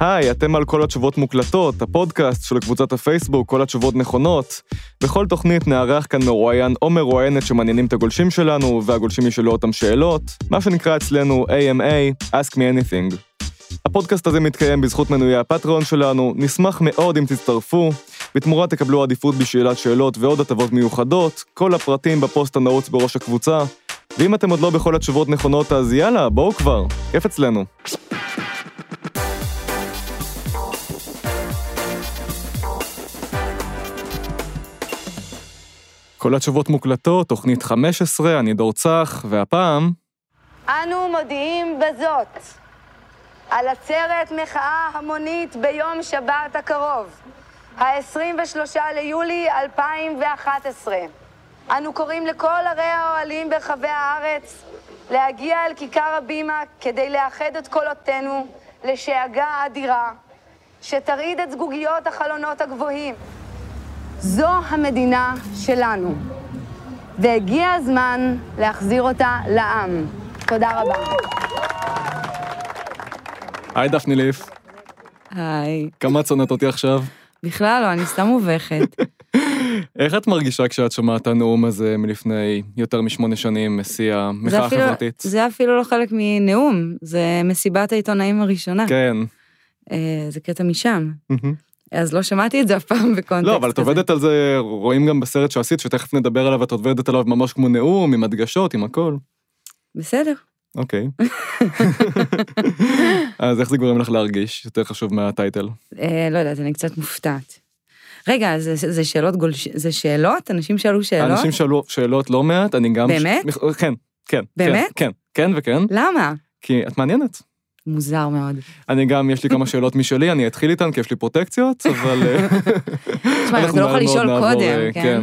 היי, אתם על כל התשובות מוקלטות, הפודקאסט של קבוצת הפייסבוק, כל התשובות נכונות. בכל תוכנית נארח כאן מרואיין או מרואיינת שמעניינים את הגולשים שלנו, והגולשים ישאלו אותם שאלות, מה שנקרא אצלנו AMA, Ask Me Anything. הפודקאסט הזה מתקיים בזכות מנויי הפטריון שלנו, נשמח מאוד אם תצטרפו. בתמורה תקבלו עדיפות בשאלת שאלות ועוד הטבות מיוחדות, כל הפרטים בפוסט הנעוץ בראש הקבוצה. ואם אתם עוד לא בכל התשובות נכונות, אז יאללה, בואו כבר, כיף אצלנו. כל התשובות מוקלטות, תוכנית 15, אני דור צח, והפעם... אנו מודיעים בזאת על עצרת מחאה המונית ביום שבת הקרוב, ה-23 ליולי 2011. אנו קוראים לכל ערי האוהלים ברחבי הארץ להגיע אל כיכר הבימה כדי לאחד את קולותינו לשאגה אדירה שתרעיד את זגוגיות החלונות הגבוהים. זו המדינה שלנו, והגיע הזמן להחזיר אותה לעם. תודה רבה. היי דפני ליף, היי. כמה את שונאת אותי עכשיו? בכלל לא, אני סתם מובכת. איך את מרגישה כשאת שומעת את הנאום הזה מלפני יותר משמונה שנים, המחאה אפילו- החברתית? זה אפילו לא חלק מנאום, זה מסיבת העיתונאים הראשונה. כן. אה, זה קטע משם. אז לא שמעתי את זה אף פעם בקונטקסט לא, אבל את. עובדת על זה, רואים גם בסרט שעשית, שתכף נדבר עליו, את עובדת עליו ממש כמו נאום, עם הדגשות, עם הכל. בסדר. אוקיי. אז איך זה גורם לך להרגיש? יותר חשוב מהטייטל. אה, לא יודעת, אני קצת מופתעת. רגע, זה, זה שאלות גולש... זה שאלות? אנשים שאלו שאלות? אנשים שאלו שאלות לא מעט, אני גם... באמת? כן, כן. כן, באמת? כן, כן וכן, למה? כי את מעניינת. מוזר מאוד. אני גם, יש לי כמה שאלות משלי, אני אתחיל איתן כי יש לי פרוטקציות, אבל... אה, תשמע, אנחנו לא יכול מהר מאוד לשאול קודם, אה, כן?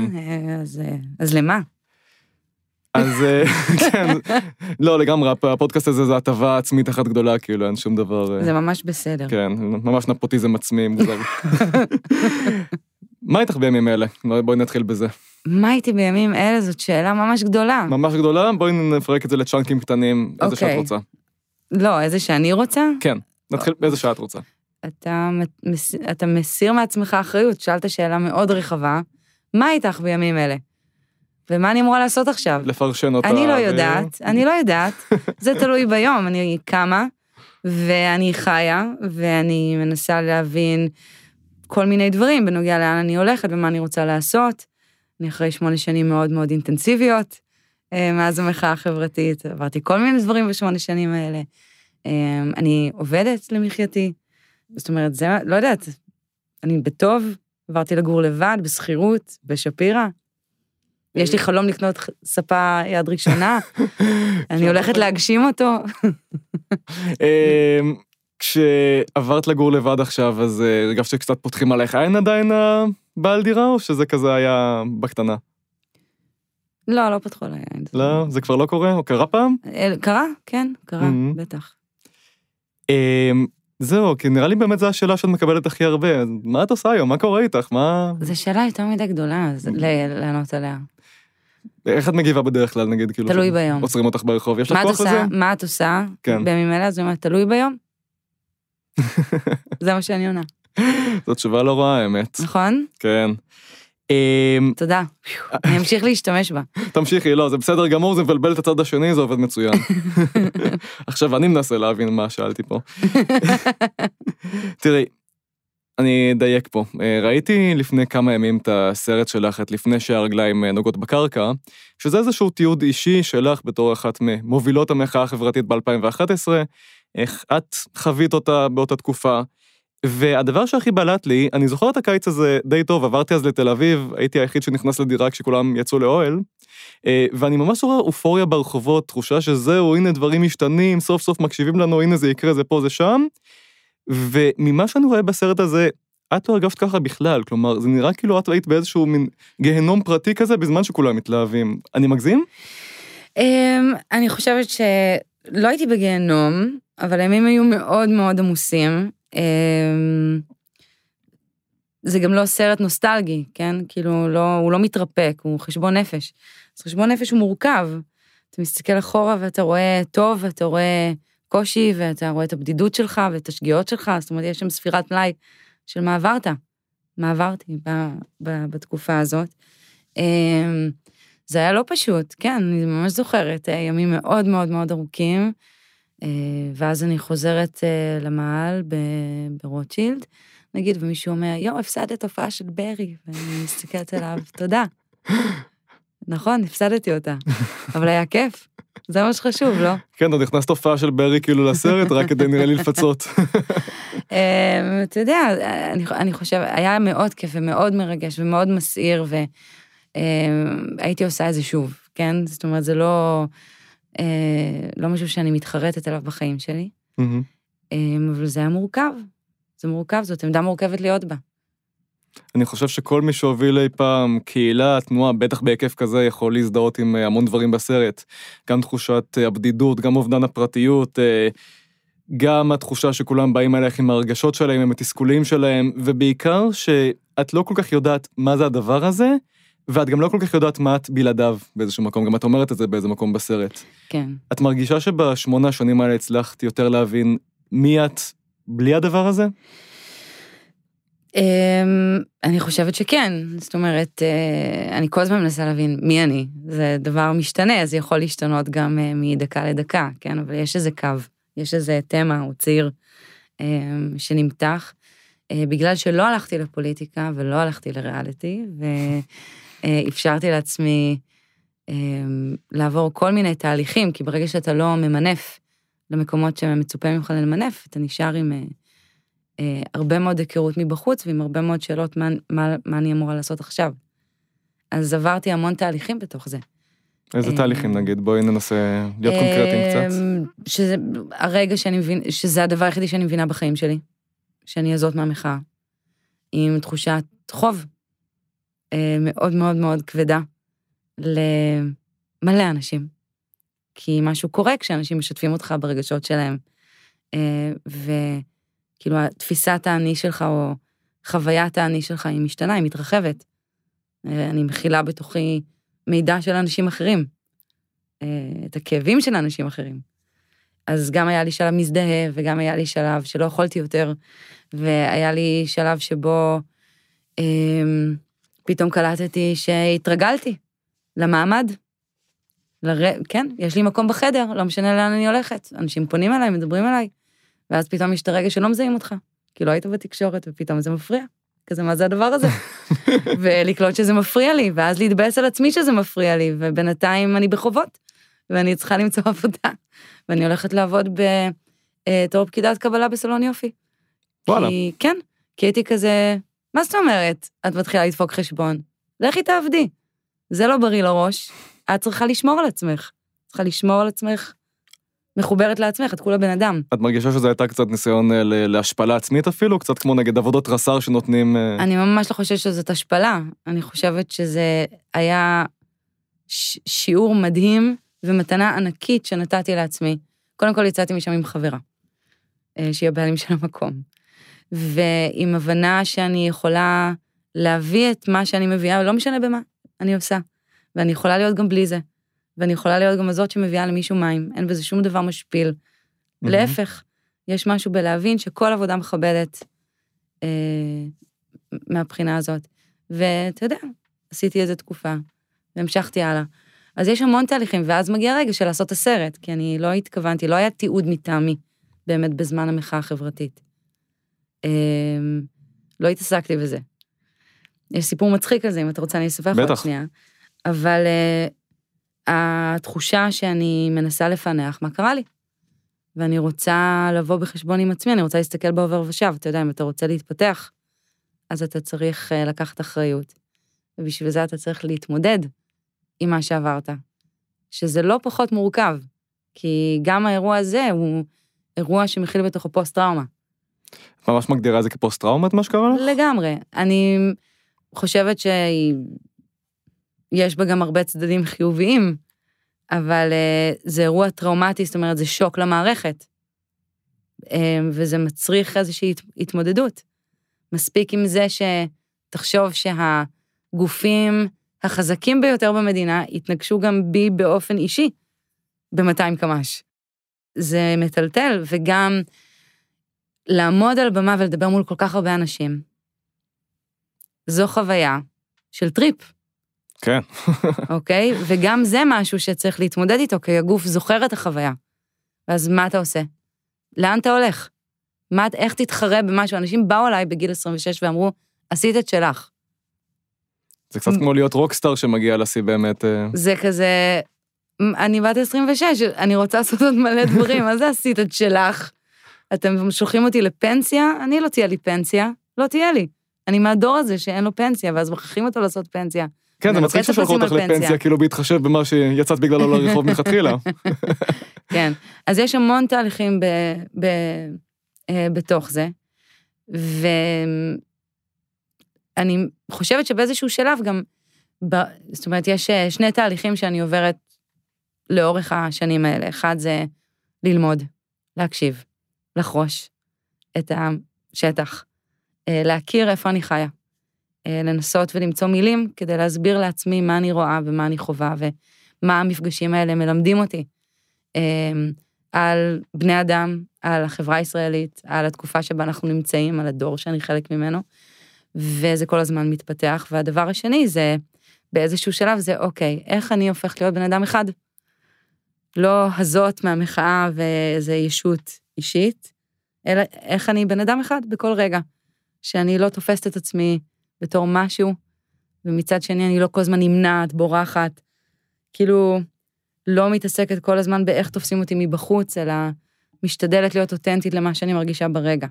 אז, אה, אז למה? אז כן, לא, לגמרי, הפ- הפודקאסט הזה זה הטבה עצמית אחת גדולה, כאילו, אין שום דבר... זה ממש בסדר. כן, ממש נפוטיזם עצמי מוזר. מה איתך בימים אלה? בואי נתחיל בזה. מה איתי בימים אלה? זאת שאלה ממש גדולה. ממש גדולה, בואי נפרק את זה לצ'אנקים קטנים, איזה שאת אוקיי. רוצה. לא, איזה שאני רוצה? כן, נתחיל באיזה שעה את רוצה. אתה, מס- אתה מסיר מעצמך אחריות, שאלת שאלה מאוד רחבה, מה איתך בימים אלה? ומה אני אמורה לעשות עכשיו? לפרשן אותה. אני לא יודעת, אני לא יודעת, זה תלוי ביום, אני קמה, ואני חיה, ואני מנסה להבין כל מיני דברים בנוגע לאן אני הולכת ומה אני רוצה לעשות. אני אחרי שמונה שנים מאוד מאוד אינטנסיביות, מאז המחאה החברתית, עברתי כל מיני דברים בשמונה שנים האלה. אה, אני עובדת למחייתי, זאת אומרת, זה, לא יודעת, אני בטוב, עברתי לגור לבד, בשכירות, בשפירא. יש לי חלום לקנות ספה יד ראשונה, אני הולכת להגשים אותו. אמ, כשעברת לגור לבד עכשיו, אז אה, הרגשת שקצת פותחים עלייך עין עדיין הבעל דירה, או שזה כזה היה בקטנה? לא, לא פתחו עליי עין. לא, זה כבר לא קורה? או קרה פעם? קרה? כן, קרה, Mhm. בטח. אמ, זהו, כי נראה לי באמת זו השאלה שאת מקבלת הכי הרבה. מה את עושה היום? מה קורה איתך? מה... זו שאלה יותר מדי גדולה ל- לענות עליה. איך את מגיבה בדרך כלל, נגיד, כאילו... תלוי ביום. עוצרים אותך ברחוב, יש לך כוח לזה? מה את עושה? כן. בימים אלה, אז היא אומרת, תלוי ביום. זה מה שאני עונה, זאת תשובה לא רעה, האמת. נכון? כן. אמ, תודה. אני אמשיך להשתמש בה. תמשיכי, לא, זה בסדר גמור, זה מבלבל את הצד השני, זה עובד מצוין. עכשיו אני מנסה להבין מה שאלתי פה. תראי, אני אדייק פה. אה, ראיתי לפני כמה ימים את הסרט שלך, את לפני שהרגליים אה, נוגעות בקרקע, שזה איזשהו תיעוד אישי שלך בתור אחת ממובילות המחאה החברתית ב-2011, איך את חווית אותה באותה תקופה. והדבר שהכי בלט לי, אני זוכר את הקיץ הזה די טוב, עברתי אז לתל אביב, הייתי היחיד שנכנס לדירה כשכולם יצאו לאוהל, אה, ואני ממש רואה אופוריה ברחובות, תחושה שזהו, הנה דברים משתנים, סוף סוף מקשיבים לנו, הנה זה יקרה, זה פה, זה שם. וממה שאני רואה בסרט הזה, את לא הרגשת ככה בכלל, כלומר, זה נראה כאילו את היית באיזשהו מין גיהנום פרטי כזה, בזמן שכולם מתלהבים. אני מגזים? אמ, אני חושבת שלא הייתי בגיהנום, אבל הימים היו מאוד מאוד עמוסים. אמ, זה גם לא סרט נוסטלגי, כן? כאילו, לא, הוא לא מתרפק, הוא חשבון נפש. אז חשבון נפש הוא מורכב. אתה מסתכל אחורה ואתה רואה טוב, ואתה רואה הקושי, ואתה רואה את הבדידות שלך ואת השגיאות שלך, זאת אומרת, יש שם ספירת מלאי של מה עברת, מה עברתי ב, ב, בתקופה הזאת. אמ, זה היה לא פשוט, כן, אני ממש זוכרת, אה, ימים מאוד מאוד מאוד ארוכים, ואז אני חוזרת אה, למעל ברוטשילד, נגיד, ומישהו אומר, יואו, הפסדת הופעה של ברי, ואני מסתכלת עליו, תודה. נכון, הפסדתי אותה, אבל היה כיף. זה מה שחשוב, לא? כן, עוד נכנסת הופעה של ברי כאילו לסרט, רק כדי נראה לי לפצות. אמ, אתה יודע, אני חושב, היה מאוד כיף ומאוד מרגש ומאוד מסעיר, והייתי עושה את זה שוב, כן? זאת אומרת, זה לא, אה, לא משהו שאני מתחרטת עליו בחיים שלי, אמ, אבל זה היה מורכב. זה מורכב, זאת עמדה מורכבת להיות בה. אני חושב שכל מי שהוביל אי פעם קהילה, תנועה, בטח בהיקף כזה, יכול להזדהות עם אה, המון דברים בסרט. גם תחושת אה, הבדידות, גם אובדן הפרטיות, אה, גם התחושה שכולם באים אליך עם הרגשות שלהם, עם התסכולים שלהם, ובעיקר שאת לא כל כך יודעת מה זה הדבר הזה, ואת גם לא כל כך יודעת מה את בלעדיו באיזשהו מקום, גם את אומרת את זה באיזה מקום בסרט. כן. את מרגישה שבשמונה השנים האלה הצלחת יותר להבין מי את בלי הדבר הזה? אמ, אני חושבת שכן, זאת אומרת, אה, אני כל הזמן מנסה להבין מי אני. זה דבר משתנה, אז יכול להשתנות גם אה, מדקה לדקה, כן? אבל יש איזה קו, יש איזה תמה או ציר אמ, שנמתח. אה, בגלל שלא הלכתי לפוליטיקה ולא הלכתי לריאליטי, ואפשרתי לעצמי אמ, לעבור כל מיני תהליכים, כי ברגע שאתה לא ממנף למקומות שמצופה ממך למנף, אתה נשאר עם אה, הרבה מאוד היכרות מבחוץ ועם הרבה מאוד שאלות מה, מה, מה אני אמורה לעשות עכשיו. אז עברתי המון תהליכים בתוך זה. איזה אה, תהליכים נגיד? בואי ננסה להיות קונקרטיים קצת. אה, שזה הרגע שאני מבין, שזה הדבר היחידי שאני מבינה בחיים שלי, שאני אזאת מהמחאה, עם תחושת חוב מאוד מאוד מאוד כבדה למלא אנשים. כי משהו קורה כשאנשים משתפים אותך ברגשות שלהם. ו... כאילו, תפיסת האני שלך, או חוויית האני שלך, היא משתנה, היא מתרחבת. אה, אני מכילה בתוכי מידע של אנשים אחרים, אה, את הכאבים של אנשים אחרים. אז גם היה לי שלב מזדהה, וגם היה לי שלב שלא יכולתי יותר, והיה לי שלב שבו אה, פתאום קלטתי שהתרגלתי למעמד. לר... כן, יש לי מקום בחדר, לא משנה לאן אני הולכת. אנשים פונים אליי, מדברים אליי. ואז פתאום יש את הרגע שלא מזהים אותך, כי לא היית בתקשורת, ופתאום זה מפריע. כזה, מה זה הדבר הזה? ולקלוט שזה מפריע לי, ואז להתבאס על עצמי שזה מפריע לי, ובינתיים אני בחובות, ואני צריכה למצוא עבודה. ואני הולכת לעבוד בתור פקידת קבלה בסלון יופי. וואלה. כי, כן, כי הייתי כזה, מה זאת אומרת? את מתחילה לדפוק חשבון. לכי תעבדי. זה לא בריא לראש, את צריכה לשמור על עצמך. צריכה לשמור על עצמך מחוברת לעצמך, את כולה בן אדם. את מרגישה שזה הייתה קצת ניסיון אה, להשפלה עצמית אפילו? קצת כמו נגיד עבודות רס"ר שנותנים... אה, אני ממש לא חושבת שזאת השפלה. אני חושבת שזה היה ש- שיעור מדהים ומתנה ענקית שנתתי לעצמי. קודם כל יצאתי משם עם חברה, אה, שהיא הבעלים של המקום. ועם הבנה שאני יכולה להביא את מה שאני מביאה, לא משנה במה, אני עושה. ואני יכולה להיות גם בלי זה. ואני יכולה להיות גם הזאת שמביאה למישהו מים, אין בזה שום דבר משפיל. Mm-hmm. להפך, יש משהו בלהבין שכל עבודה מכבדת אה, מהבחינה הזאת. ואתה יודע, עשיתי איזה תקופה, והמשכתי הלאה. אז יש המון תהליכים, ואז מגיע רגע של לעשות את הסרט, כי אני לא התכוונתי, לא היה תיעוד מטעמי, באמת, בזמן המחאה החברתית. אה, לא התעסקתי בזה. יש סיפור מצחיק על זה, אם אתה רוצה אני אספר לך עוד שנייה. אבל אה, התחושה שאני מנסה לפענח מה קרה לי. ואני רוצה לבוא בחשבון עם עצמי, אני רוצה להסתכל בעובר ושב. אתה יודע, אם אתה רוצה להתפתח, אז אתה צריך אה, לקחת אחריות. ובשביל זה אתה צריך להתמודד עם מה שעברת. שזה לא פחות מורכב, כי גם האירוע הזה הוא אירוע שמכיל בתוכו פוסט-טראומה. ממש מגדירה את זה כפוסט-טראומה, את מה שקרה לך? לגמרי. אני חושבת שהיא יש בה גם הרבה צדדים חיוביים, אבל uh, זה אירוע טראומטי, זאת אומרת, זה שוק למערכת. Um, וזה מצריך איזושהי התמודדות. מספיק עם זה שתחשוב שהגופים החזקים ביותר במדינה יתנגשו גם בי באופן אישי ב-200 קמ"ש. זה מטלטל, וגם לעמוד על במה ולדבר מול כל כך הרבה אנשים, זו חוויה של טריפ, כן. אוקיי? וגם זה משהו שצריך להתמודד איתו, כי הגוף זוכר את החוויה. ואז מה אתה עושה? לאן אתה הולך? מה, איך תתחרה במשהו? אנשים באו אליי בגיל 26 ואמרו, עשית את שלך. זה קצת כמו להיות רוקסטאר שמגיע לשיא באמת. אה, זה כזה, אני בת 26, אני רוצה לעשות עוד מלא דברים, מה זה עשית את שלך? אתם שולחים אותי לפנסיה? אני לא תהיה לי פנסיה, לא תהיה לי. אני מהדור הזה שאין לו פנסיה, ואז מכריחים אותו לעשות פנסיה. כן, זה מצחיק ששלחו אותך. לפנסיה, כאילו בהתחשב במה שיצאת בגללו לרחוב מלכתחילה. כן, אז יש המון תהליכים ב, ב, אה, בתוך זה, ואני חושבת שבאיזשהו שלב גם, ב, זאת אומרת, יש אה, שני תהליכים שאני עוברת לאורך השנים האלה. אחד זה ללמוד, להקשיב, לחרוש את השטח, אה, להכיר איפה אני חיה, אה, לנסות ולמצוא מילים כדי להסביר לעצמי מה אני רואה ומה אני חווה ומה המפגשים האלה מלמדים אותי. אמ, על בני אדם, על החברה הישראלית, על התקופה שבה אנחנו נמצאים, על הדור שאני חלק ממנו, וזה כל הזמן מתפתח. והדבר השני זה, באיזשהו שלב זה, אוקיי, איך אני הופכת להיות בן אדם אחד? לא הזאת מהמחאה ואיזה ישות אישית, אלא איך אני בן אדם אחד בכל רגע, שאני לא תופסת את עצמי בתור משהו, ומצד שני אני לא כל הזמן נמנעת, בורחת, כאילו, לא מתעסקת כל הזמן באיך תופסים אותי מבחוץ, אלא משתדלת להיות אותנטית למה שאני מרגישה ברגע.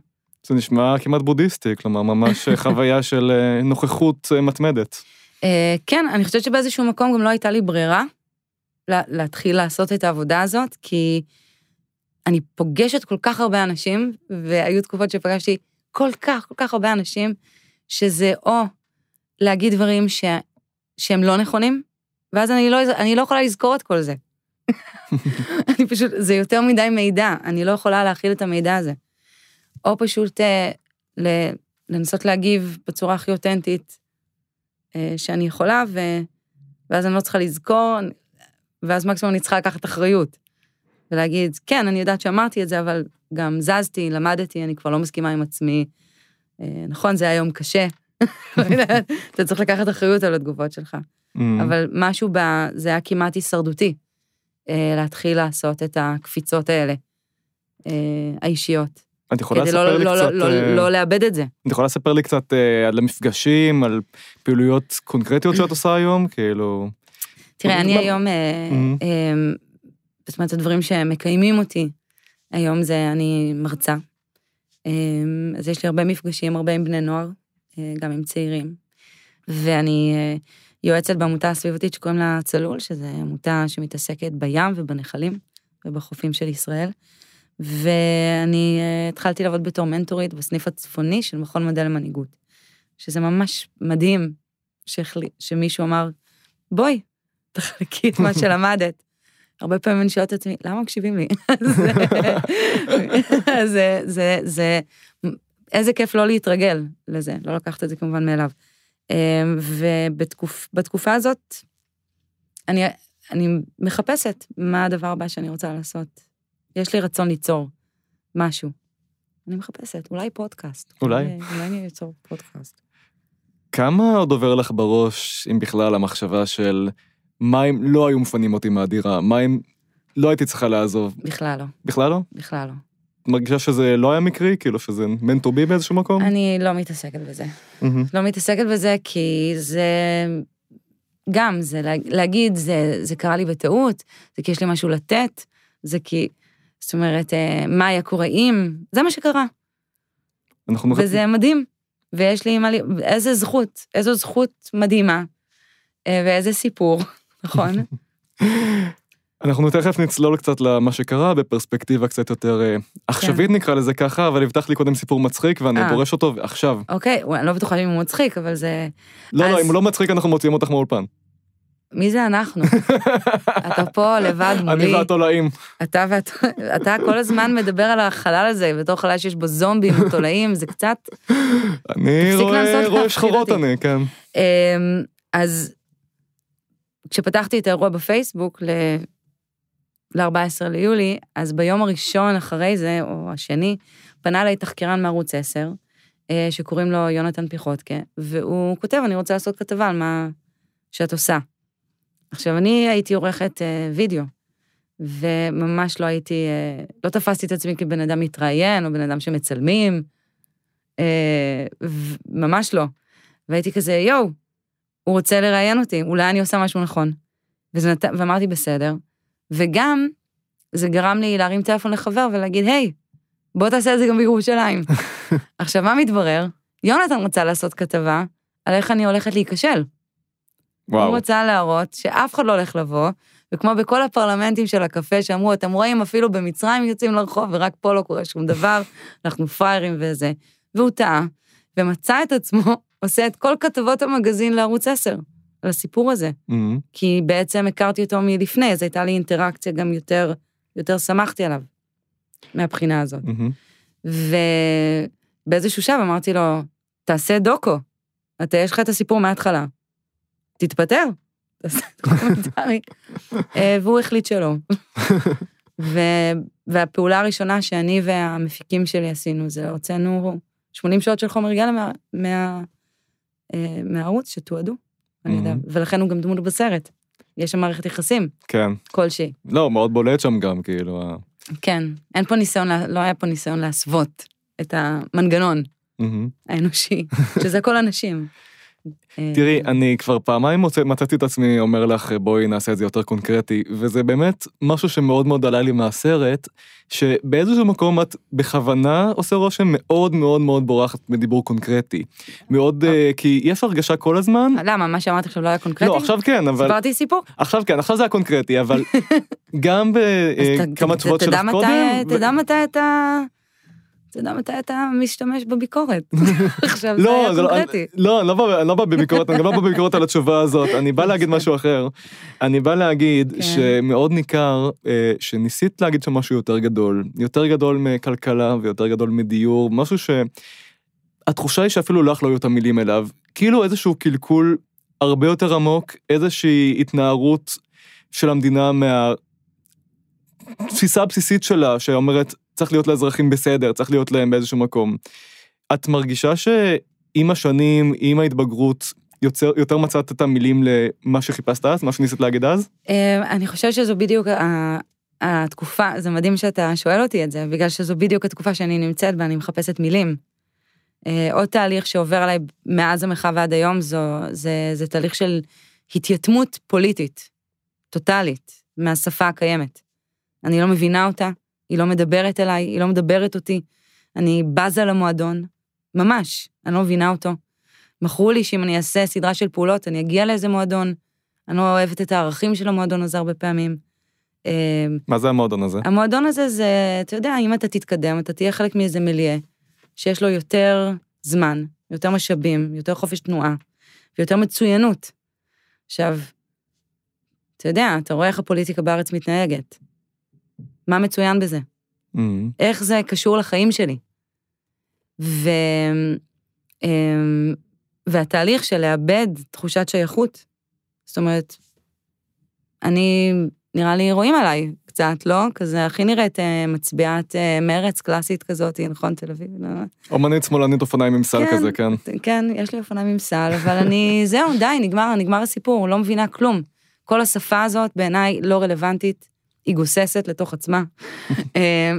זה נשמע כמעט בודהיסטי, כלומר, ממש חוויה של אה, נוכחות אה, מתמדת. אה, כן, אני חושבת שבאיזשהו מקום גם לא הייתה לי ברירה לה- להתחיל לעשות את העבודה הזאת, כי אני פוגשת כל כך הרבה אנשים, והיו תקופות שפגשתי כל כך, כל כך הרבה אנשים, שזה או להגיד דברים ש... שהם לא נכונים, ואז אני לא, אני לא יכולה לזכור את כל זה. אני פשוט, זה יותר מדי מידע, אני לא יכולה להכיל את המידע הזה. או פשוט אה, ל, לנסות להגיב בצורה הכי אותנטית אה, שאני יכולה, ו, ואז אני לא צריכה לזכור, ואז מקסימום אני צריכה לקחת אחריות. ולהגיד, כן, אני יודעת שאמרתי את זה, אבל גם זזתי, למדתי, אני כבר לא מסכימה עם עצמי. אה, נכון, זה היה יום קשה. לא אתה צריך לקחת אחריות על התגובות שלך. Mm. אבל משהו ב... זה היה כמעט הישרדותי, אה, להתחיל לעשות את הקפיצות האלה, אה, האישיות. את יכולה כדי לספר לא, לי לא, קצת... לא, לא, לא לאבד את זה. את יכולה לספר לי קצת על המפגשים, על פעילויות קונקרטיות שאת עושה היום? כאילו... תראה, אני היום. אה, זאת אומרת, הדברים שמקיימים אותי היום זה אני מרצה. אה, אז יש לי הרבה מפגשים, הרבה עם בני נוער, אה, גם עם צעירים. ואני אה, יועצת בעמותה הסביבתית שקוראים לה צלול, שזו עמותה שמתעסקת בים ובנחלים ובחופים של ישראל. ואני אה, התחלתי לעבוד בתור מנטורית בסניף הצפוני של מכון מדע למנהיגות, שזה ממש מדהים שהחלי- שמישהו אמר, בואי, תחלקי את מה שלמדת. הרבה פעמים אני שואלת את עצמי, למה מקשיבים לי? אז זה, זה, זה, איזה כיף לא להתרגל לזה, לא לקחת את זה כמובן מאליו. אמ, ובתקופה הזאת, אני, אני מחפשת מה הדבר הבא שאני רוצה לעשות. יש לי רצון ליצור משהו. אני מחפשת, אולי פודקאסט. אולי. אולי אני אצור פודקאסט. כמה עוד עובר לך בראש, אם בכלל, המחשבה של מה אם לא היו מפנים אותי מהדירה? מה אם לא הייתי צריכה לעזוב? בכלל לא, בכלל לא? בכלל לא. את מרגישה שזה לא היה מקרי? כאילו שזה meant to be באיזשהו מקום? אני לא מתעסקת בזה. מהמם. לא מתעסקת בזה כי זה... גם, זה לה- להגיד, זה, זה קרה לי בטעות, זה כי יש לי משהו לתת, זה כי... זאת אומרת, אה, מה היה קורה אם? זה מה שקרה, אנחנו וזה מדהים. ויש לי מה... ל- איזה זכות, איזו זכות מדהימה, אה, ואיזה סיפור, נכון? אנחנו תכף נצלול קצת למה שקרה בפרספקטיבה קצת יותר אה, עכשווית נקרא לזה ככה, אבל הבטחת לי קודם סיפור מצחיק ואני כן. אה. דורש אותו עכשיו. אוקיי, אני לא בטוחה אם הוא מצחיק, אבל זה... לא, לא, אם הוא לא מצחיק אנחנו מוציאים אותך מהאולפן. מי זה אנחנו? אתה פה לבד מולי. אני והתולעים. אתה ואתה, אתה כל הזמן מדבר על החלל הזה, בתור חלל שיש בו זומבים ותולעים, זה קצת... אני רואה שחורות. אני, כן. אמ, אז כשפתחתי את האירוע בפייסבוק, ל-14 ליולי, אז ביום הראשון אחרי זה, או השני, פנה אליי תחקירן מערוץ 10, אה, שקוראים לו יונתן פיחותקה, והוא כותב, אני רוצה לעשות כתבה על מה שאת עושה. עכשיו, אני הייתי עורכת אה, וידאו, וממש לא הייתי, אה, לא תפסתי את עצמי כבן אדם מתראיין, או בן אדם שמצלמים, אה, ממש לא. והייתי כזה, יואו, הוא רוצה לראיין אותי, אולי אני עושה משהו נכון. וזה נת... ואמרתי, בסדר. וגם, זה גרם לי להרים טלפון לחבר ולהגיד, היי, בוא תעשה את זה גם בירושלים. עכשיו, מה מתברר? יונתן רצה לעשות כתבה על איך אני הולכת להיכשל. וואו. הוא רצה להראות שאף אחד לא הולך לבוא, וכמו בכל הפרלמנטים של הקפה שאמרו, אתם רואים, אפילו במצרים יוצאים לרחוב, ורק פה לא קורה שום דבר, אנחנו פראיירים וזה. והוא טעה, ומצא את עצמו עושה את כל כתבות המגזין לערוץ 10, על הסיפור הזה. מהמם. כי בעצם הכרתי אותו מלפני, אז הייתה לי אינטראקציה גם יותר, יותר שמחתי עליו, מהבחינה הזאת. מהמם. ובאיזשהו שלב אמרתי לו, תעשה דוקו, אתה, יש לך את הסיפור מההתחלה. תתפטר, תעשה דוקומנטרי. אה, והוא החליט שלא. ו... והפעולה הראשונה שאני והמפיקים שלי עשינו, זה הוצאנו 80 שעות של חומר גלם מה... מה... אה, מהערוץ שתועדו, אני יודע. ולכן הוא גם דמות בסרט. יש שם מערכת יחסים כן. כלשהי. לא, מאוד בולט שם גם, כאילו. כן, אין פה ניסיון, לא היה פה ניסיון להסוות את המנגנון מהמם. האנושי, שזה כל הנשים. אה, תראי, אני כבר פעמיים מוצא, מצאתי את עצמי אומר לך, בואי נעשה את זה יותר קונקרטי, וזה באמת משהו שמאוד מאוד עלה לי מהסרט, שבאיזשהו מקום את בכוונה עושה רושם מאוד מאוד מאוד בורחת בדיבור קונקרטי. מאוד, אה, כי יש הרגשה כל הזמן, למה, מה שאמרתי עכשיו לא היה קונקרטי? לא, עכשיו כן, אבל, סיפרתי סיפור. עכשיו כן, עכשיו זה היה קונקרטי, אבל גם אז בכמה תשובות שלך קודם, ו- תדע מתי אתה... תדע מתי אתה משתמש בביקורת. עכשיו זה לא, היה זה לא, קונקרטי. לא, אני לא בא- אני לא בא בביקורת, אני גם לא בא בביקורת על התשובה הזאת, אני בא להגיד משהו אחר. אני בא להגיד כן. שמאוד ניכר אה, שניסית להגיד שם משהו יותר גדול, יותר גדול מכלכלה ויותר גדול מדיור, משהו שהתחושה היא שאפילו לך לא היו את המילים אליו, כאילו איזשהו קלקול הרבה יותר עמוק, איזושהי התנערות של המדינה מהתפיסה הבסיסית שלה, שאומרת, צריך להיות לאזרחים בסדר, צריך להיות להם באיזשהו מקום. את מרגישה שעם השנים, עם ההתבגרות, יוצר, יותר מצאת את המילים למה שחיפשת אז, מה שניסית להגיד אז? אה, אני חושבת שזו בדיוק התקופה, זה מדהים שאתה שואל אותי את זה, בגלל שזו בדיוק התקופה שאני נמצאת בה, אני מחפשת מילים. אה, עוד תהליך שעובר עליי מאז המחאה ועד היום, זו, זה, זה תהליך של התייתמות פוליטית, טוטאלית, מהשפה הקיימת. אני לא מבינה אותה, היא לא מדברת אליי, היא לא מדברת אותי, אני בזה למועדון, ממש, אני לא מבינה אותו. מכרו לי שאם אני אעשה סדרה של פעולות, אני אגיע לאיזה מועדון, אני לא אוהבת את הערכים של המועדון הזה הרבה פעמים. אה, מה זה המועדון הזה? המועדון הזה זה, אתה יודע, אם אתה תתקדם, אתה תהיה חלק מאיזה מיליה, שיש לו יותר זמן, יותר משאבים, יותר חופש תנועה, ויותר מצוינות. עכשיו, אתה יודע, אתה רואה איך הפוליטיקה בארץ מתנהגת. מה מצוין בזה? אמ, איך זה קשור לחיים שלי. ו... אמ, והתהליך של לאבד תחושת שייכות, זאת אומרת, אני, נראה לי רואים עליי קצת, לא? כזה הכי נראית אה, מצביעת אה, מרץ קלאסית כזאת, נכון, תל אביב? לא? אומנית שמאלנית אופניים עם סל כן. כזה, כן. כן, יש לי אופניים עם סל, אבל אני, זהו, די, נגמר, נגמר הסיפור, לא מבינה כלום. כל השפה הזאת בעיניי לא רלוונטית, היא גוססת לתוך עצמה. אה,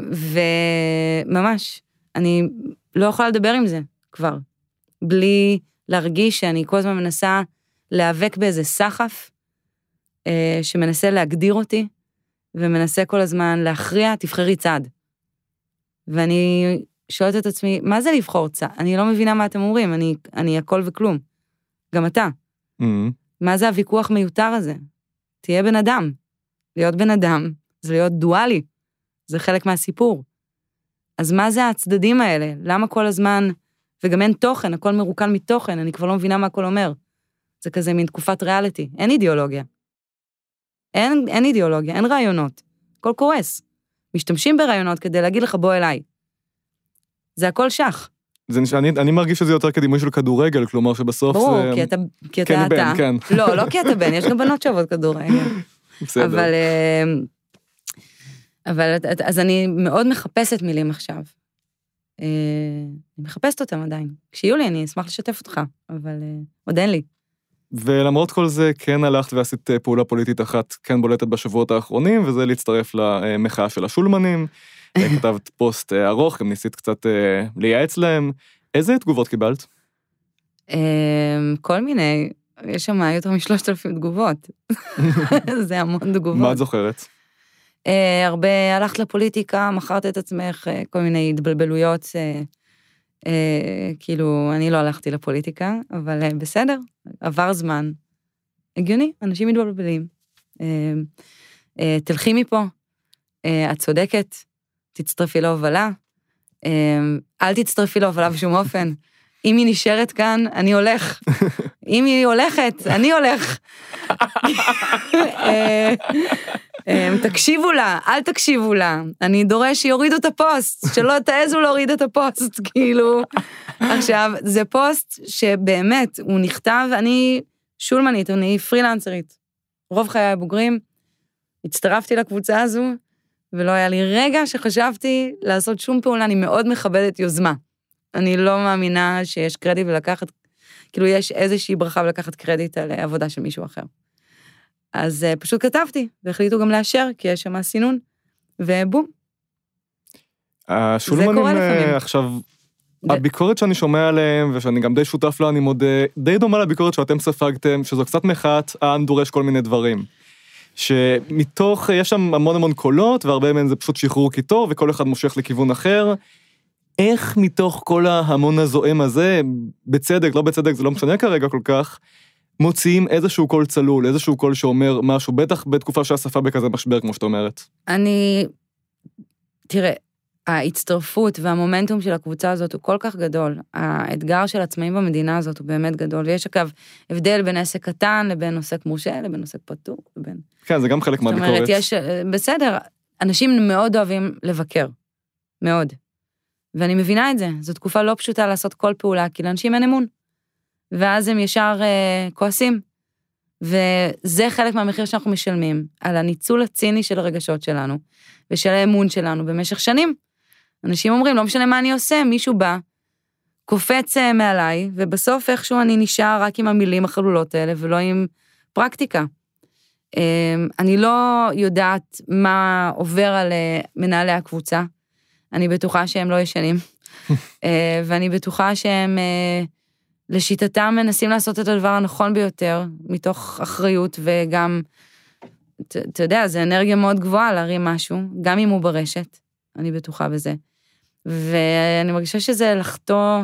וממש, אני לא יכולה לדבר עם זה כבר, בלי להרגיש שאני כל הזמן מנסה להיאבק באיזה סחף אה, שמנסה להגדיר אותי, ומנסה כל הזמן להכריע, תבחרי צד. ואני שואלת את עצמי, מה זה לבחור צד? אני לא מבינה מה אתם אומרים, אני, אני הכל וכלום. גם אתה. אמ, מה זה הוויכוח מיותר הזה? תהיה בן אדם. להיות בן אדם זה להיות דואלי, זה חלק מהסיפור. אז מה זה הצדדים האלה? למה כל הזמן, וגם אין תוכן, הכל מרוקן מתוכן, אני כבר לא מבינה מה הכל אומר. זה כזה מין תקופת ריאליטי, אין אידיאולוגיה. אין, אין אידיאולוגיה, אין רעיונות, הכל קורס. משתמשים ברעיונות כדי להגיד לך בוא אליי. זה הכל שח. זה נשמע- אני, אני מרגיש שזה יותר כדימוי של כדורגל, כלומר שבסוף ברור, זה... כי אתה, כי אתה כן, בן, אתה. כן. לא, לא כי אתה בן, יש גם בנות שאוהבות כדורגל. בסדר. אבל אה, אבל אז אני מאוד מחפשת מילים עכשיו. אה, אני מחפשת אותם עדיין. כשיהיו לי, אני אשמח לשתף אותך, אבל אה, עוד אין לי. ולמרות כל זה, כן הלכת ועשית פעולה פוליטית אחת כן בולטת בשבועות האחרונים, וזה להצטרף למחאה של השולמנים. כתבת פוסט ארוך, גם ניסית קצת לייעץ להם. איזה תגובות קיבלת? כל מיני, יש שם יותר משלושת אלפים תגובות. זה המון תגובות. מה את זוכרת? אה, הרבה הלכת לפוליטיקה, מכרת את עצמך, אה, כל מיני התבלבלויות. אה, אה, כאילו, אני לא הלכתי לפוליטיקה, אבל אה, בסדר, עבר זמן. הגיוני, אנשים מתבלבלים. אה, אה, תלכי מפה, אה, את צודקת, תצטרפי להובלה. אה, אל תצטרפי להובלה בשום אופן. אם היא נשארת כאן, אני הולך. אם היא הולכת, אני הולך. אה, אה, תקשיבו לה, אל תקשיבו לה. אני דורש שיורידו את הפוסט, שלא תעזו להוריד את הפוסט, כאילו. עכשיו, זה פוסט שבאמת, הוא נכתב, אני שולמנית, אני פרילנסרית. רוב חיי הבוגרים, הצטרפתי לקבוצה הזו, ולא היה לי רגע שחשבתי לעשות שום פעולה, אני מאוד מכבדת יוזמה. אני לא מאמינה שיש קרדיט ולקחת, כאילו יש איזושהי ברכה ולקחת קרדיט על אה, עבודה של מישהו אחר. אז אה, פשוט כתבתי, והחליטו גם לאשר, כי יש שם סינון, ובום. השולמנים קורה אה. עכשיו, זה- הביקורת שאני שומע עליהם, ושאני גם די שותף לה, אני מודה, די דומה לביקורת שאתם ספגתם, שזו קצת מחאת העם דורש כל מיני דברים. שמתוך, יש שם המון המון קולות, והרבה מהם זה פשוט שחרור קיטור, וכל אחד מושך לכיוון אחר. איך מתוך כל ההמון הזועם הזה, בצדק, לא בצדק, זה לא משנה כרגע כל כך, מוציאים איזשהו קול צלול, איזשהו קול שאומר משהו, בטח בתקופה שהשפה בכזה משבר, כמו שאת אומרת. אני, תראה, ההצטרפות והמומנטום של הקבוצה הזאת הוא כל כך גדול. האתגר של עצמאים במדינה הזאת הוא באמת גדול, ויש אגב הבדל בין עסק קטן לבין עוסק מורשה, לבין עוסק פטור, לבין... כן, זה גם חלק זאת אומרת, מהביקורת. יש, בסדר, אנשים מאוד אוהבים לבקר, מאוד. ואני מבינה את זה, זו תקופה לא פשוטה לעשות כל פעולה, כי לאנשים אין אמון. ואז הם ישר אה, כועסים. וזה חלק מהמחיר שאנחנו משלמים, על הניצול הציני של הרגשות שלנו, ושל האמון שלנו במשך שנים. אנשים אומרים, לא משנה מה אני עושה, מישהו בא, קופץ אה, מעליי, ובסוף איכשהו אני נשאר רק עם המילים החלולות האלה, ולא עם פרקטיקה. אמ, אני לא יודעת מה עובר על אה, מנהלי הקבוצה. אני בטוחה שהם לא ישנים. אה, ואני בטוחה שהם, אה, לשיטתם, מנסים לעשות את הדבר הנכון ביותר, מתוך אחריות וגם, אתה יודע, זה אנרגיה מאוד גבוהה להרים משהו, גם אם הוא ברשת, אני בטוחה בזה. ואני מרגישה שזה לחטוא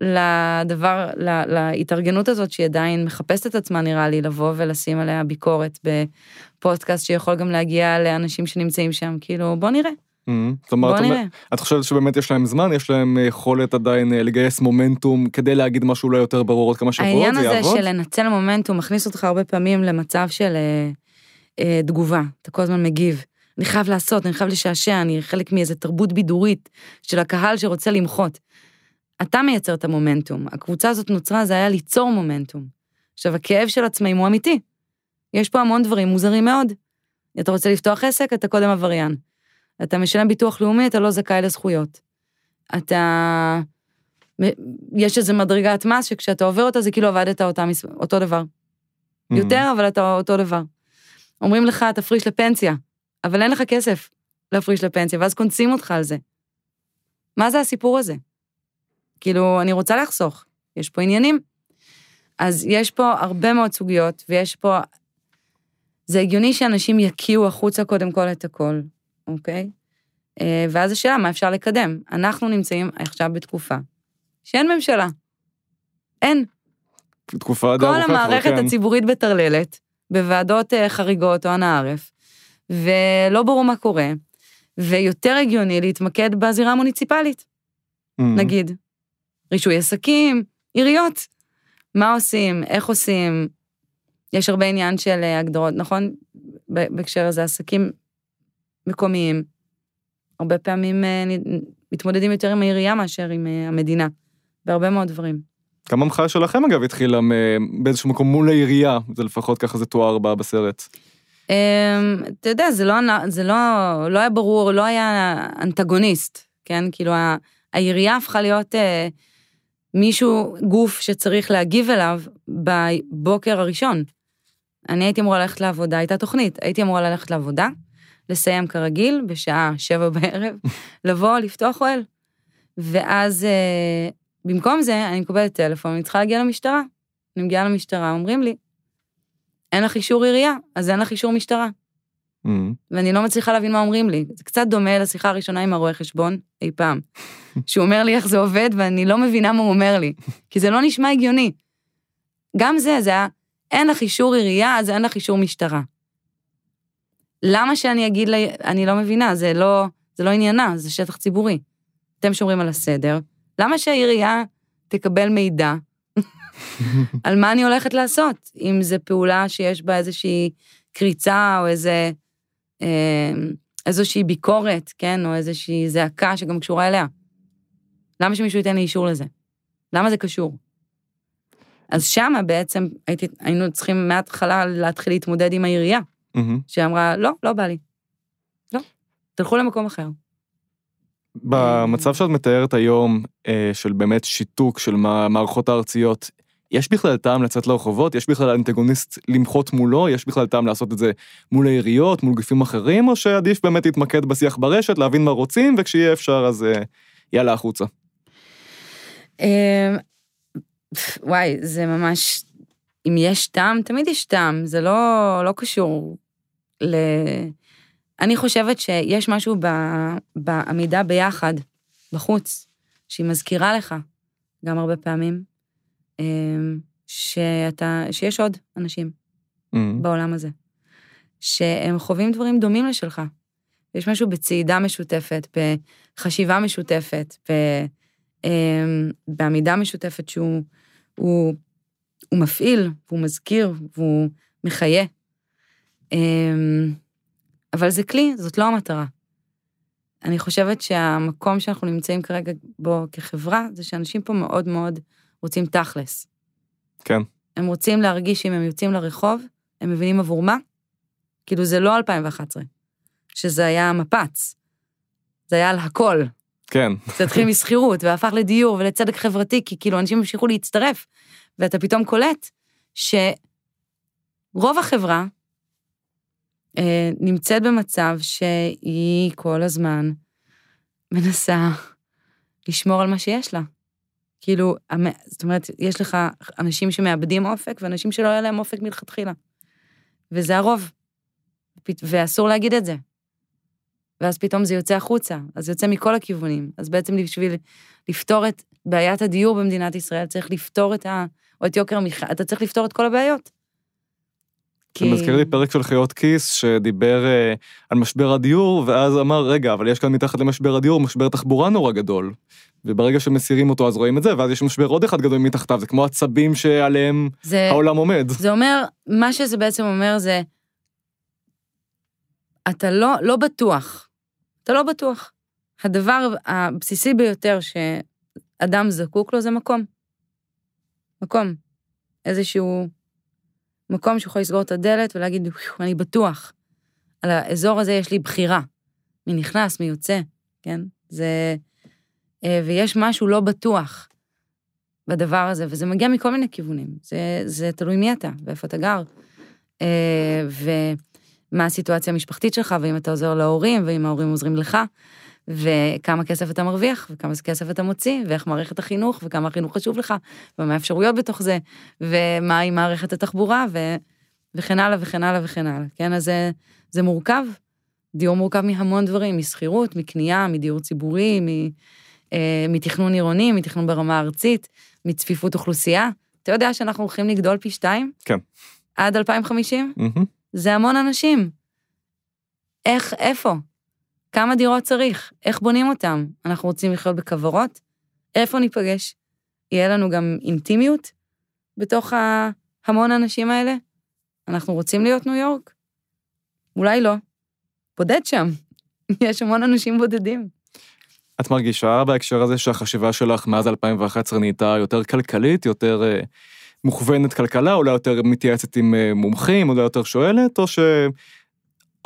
לדבר, לה- להתארגנות הזאת שהיא עדיין מחפשת את עצמה, נראה לי, לבוא ולשים עליה ביקורת בפודקאסט שיכול גם להגיע לאנשים שנמצאים שם, כאילו, בוא נראה, Mhm. כלומר, בוא את, אומר- נראה. את חושבת שבאמת יש להם זמן, יש להם יכולת עדיין אה, לגייס מומנטום כדי להגיד משהו אולי יותר ברור עוד כמה שבועות, העניין זה הזה יעבוד? של לנצל מומנטום מכניס אותך הרבה פעמים למצב של אה, אה, תגובה, אתה כל הזמן מגיב. אני חייב לעשות, אני חייב לשעשע, אני חלק מאיזה תרבות בידורית של הקהל שרוצה למחות. אתה מייצר את המומנטום, הקבוצה הזאת נוצרה, זה היה ליצור מומנטום. עכשיו, הכאב של עצמאים הוא אמיתי. יש פה המון דברים מוזרים מאוד. אתה רוצה לפתוח עסק, אתה קודם עבריין. אתה משלם ביטוח לאומי, אתה לא זכאי לזכויות. אתה... יש איזו מדרגת מס שכשאתה עובר אותה זה כאילו עבדת אותה, אותו דבר. Mhm. יותר, אבל אתה אותו דבר. אומרים לך, תפריש לפנסיה, אבל אין לך כסף להפריש לפנסיה, ואז קונסים אותך על זה. מה זה הסיפור הזה? כאילו, אני רוצה לחסוך, יש פה עניינים. אז יש פה הרבה מאוד סוגיות, ויש פה... זה הגיוני שאנשים יקיאו החוצה קודם כל את הכל, אוקיי? אה, ואז השאלה, מה אפשר לקדם? אנחנו נמצאים עכשיו בתקופה שאין ממשלה. אין. תקופה כל ארוכה כבר, המערכת כן. הציבורית בטרללת, בוועדות אה, חריגות או אנא ערף, ולא ברור מה קורה, ויותר הגיוני להתמקד בזירה המוניציפלית, Mhm. נגיד. רישוי עסקים, עיריות. מה עושים, איך עושים, יש הרבה עניין של אה, הגדרות, נכון? בהקשר הזה, עסקים מקומיים, הרבה פעמים אה, מתמודדים יותר עם העירייה מאשר עם אה, המדינה, בהרבה מאוד דברים. גם המחאה שלכם אגב התחילה באיזשהו מקום מול העירייה, זה לפחות ככה זה תואר בה בסרט. אמ, אתה יודע, זה לא, זה לא, לא היה ברור, לא היה אנטגוניסט, כן? כאילו, העירייה הפכה להיות אה, מישהו, גוף שצריך להגיב אליו בבוקר הראשון. אני הייתי אמורה ללכת לעבודה, הייתה תוכנית, הייתי אמורה ללכת לעבודה, לסיים כרגיל, בשעה שבע בערב, לבוא, לפתוח אוהל. ואז אה, במקום זה, אני מקבלת טלפון, אני צריכה להגיע למשטרה. אני מגיעה למשטרה, אומרים לי, אין לך אישור עירייה, אז אין לך אישור משטרה. אמ, ואני לא מצליחה להבין מה אומרים לי. זה קצת דומה לשיחה הראשונה עם הרואה חשבון אי פעם. שהוא אומר לי איך זה עובד, ואני לא מבינה מה הוא אומר לי, כי זה לא נשמע הגיוני. גם זה, זה היה, אין לך אישור עירייה, אז אין לך אישור משטרה. למה שאני אגיד לה, אני לא מבינה, זה לא, זה לא עניינה, זה שטח ציבורי. אתם שומרים על הסדר, למה שהעירייה תקבל מידע על מה אני הולכת לעשות? אם זו פעולה שיש בה איזושהי קריצה או איזה, אה, איזושהי ביקורת, כן? או איזושהי זעקה שגם קשורה אליה. למה שמישהו ייתן לי אישור לזה? למה זה קשור? אז שמה בעצם הייתי, היינו צריכים מההתחלה להתחיל להתמודד עם העירייה, אמ. שאמרה, לא, לא בא לי. לא, תלכו למקום אחר. במצב שאת מתארת היום, אה, של באמת שיתוק של המערכות הארציות, יש בכלל טעם לצאת לרחובות? יש בכלל אנטגוניסט למחות מולו? יש בכלל טעם לעשות את זה מול העיריות, מול גופים אחרים, או שעדיף באמת להתמקד בשיח ברשת, להבין מה רוצים, וכשיהיה אפשר אז אה, יאללה החוצה. אמ, וואי, זה ממש, אם יש טעם, תמיד יש טעם, זה לא, לא קשור ל... אני חושבת שיש משהו ב, בעמידה ביחד, בחוץ, שהיא מזכירה לך, גם הרבה פעמים, אמ, שאתה, שיש עוד אנשים אמ, בעולם הזה, שהם חווים דברים דומים לשלך. יש משהו בצעידה משותפת, בחשיבה משותפת, ב, אמ, בעמידה משותפת שהוא הוא, הוא מפעיל, והוא מזכיר, והוא מחיה. אמ, אבל זה כלי, זאת לא המטרה. אני חושבת שהמקום שאנחנו נמצאים כרגע בו כחברה, זה שאנשים פה מאוד מאוד רוצים תכלס. כן. הם רוצים להרגיש שאם הם יוצאים לרחוב, הם מבינים עבור מה? כאילו, זה לא 2011, שזה היה מפץ. זה היה על הכל. כן. זה התחיל משכירות, והפך לדיור ולצדק חברתי, כי כאילו אנשים המשיכו להצטרף, ואתה פתאום קולט שרוב החברה נמצאת במצב שהיא כל הזמן מנסה לשמור על מה שיש לה. כאילו, זאת אומרת, יש לך אנשים שמאבדים אופק ואנשים שלא היה להם אופק מלכתחילה. וזה הרוב. ואסור להגיד את זה. ואז פתאום זה יוצא החוצה, אז זה יוצא מכל הכיוונים. אז בעצם בשביל לפתור את בעיית הדיור במדינת ישראל, צריך לפתור את ה... או את יוקר המחיה, אתה צריך לפתור את כל הבעיות. זה מזכיר לי פרק של חיות כיס שדיבר אה, על משבר הדיור, ואז אמר, רגע, אבל יש כאן מתחת למשבר הדיור משבר תחבורה נורא גדול. וברגע שמסירים אותו אז רואים את זה, ואז יש משבר עוד אחד גדול מתחתיו, זה כמו עצבים שעליהם זה, העולם עומד. זה אומר, מה שזה בעצם אומר זה, אתה לא, לא בטוח. אתה לא בטוח. הדבר הבסיסי ביותר שאדם זקוק לו זה מקום. מקום. איזשהו מקום שיכול לסגור את הדלת ולהגיד, "וואו, אני בטוח. על האזור הזה יש לי בחירה. מי נכנס, מי יוצא, כן? זה... אה, ויש משהו לא בטוח בדבר הזה, וזה מגיע מכל מיני כיוונים. זה, זה תלוי מי אתה ואיפה אתה גר. אה, ומה הסיטואציה המשפחתית שלך, ואם אתה עוזר להורים, ואם ההורים עוזרים לך, וכמה כסף אתה מרוויח, וכמה כסף אתה מוציא, ואיך מערכת החינוך, וכמה החינוך חשוב לך, ומה האפשרויות בתוך זה, ומה עם מערכת התחבורה, ו... וכן הלאה וכן הלאה וכן הלאה. כן, אז זה, זה מורכב. דיור מורכב מהמון דברים, משכירות, מקנייה, מדיור ציבורי, מ, אה, מתכנון עירוני, מתכנון ברמה הארצית, מצפיפות אוכלוסייה. אתה יודע שאנחנו הולכים לגדול פי שתיים? כן. עד 2050? מהמם. זה המון אנשים. איך, איפה? כמה דירות צריך? איך בונים אותם? אנחנו רוצים לחיות בכוורות? איפה ניפגש? יהיה לנו גם אינטימיות בתוך ההמון האנשים האלה? אנחנו רוצים להיות ניו יורק? אולי לא. בודד שם. יש המון אנשים בודדים. את מרגישה בהקשר הזה שהחשיבה שלך מאז 2011 נהייתה יותר כלכלית, יותר אה, מוכוונת כלכלה, אולי יותר מתייעצת עם אה, מומחים, אולי יותר שואלת, או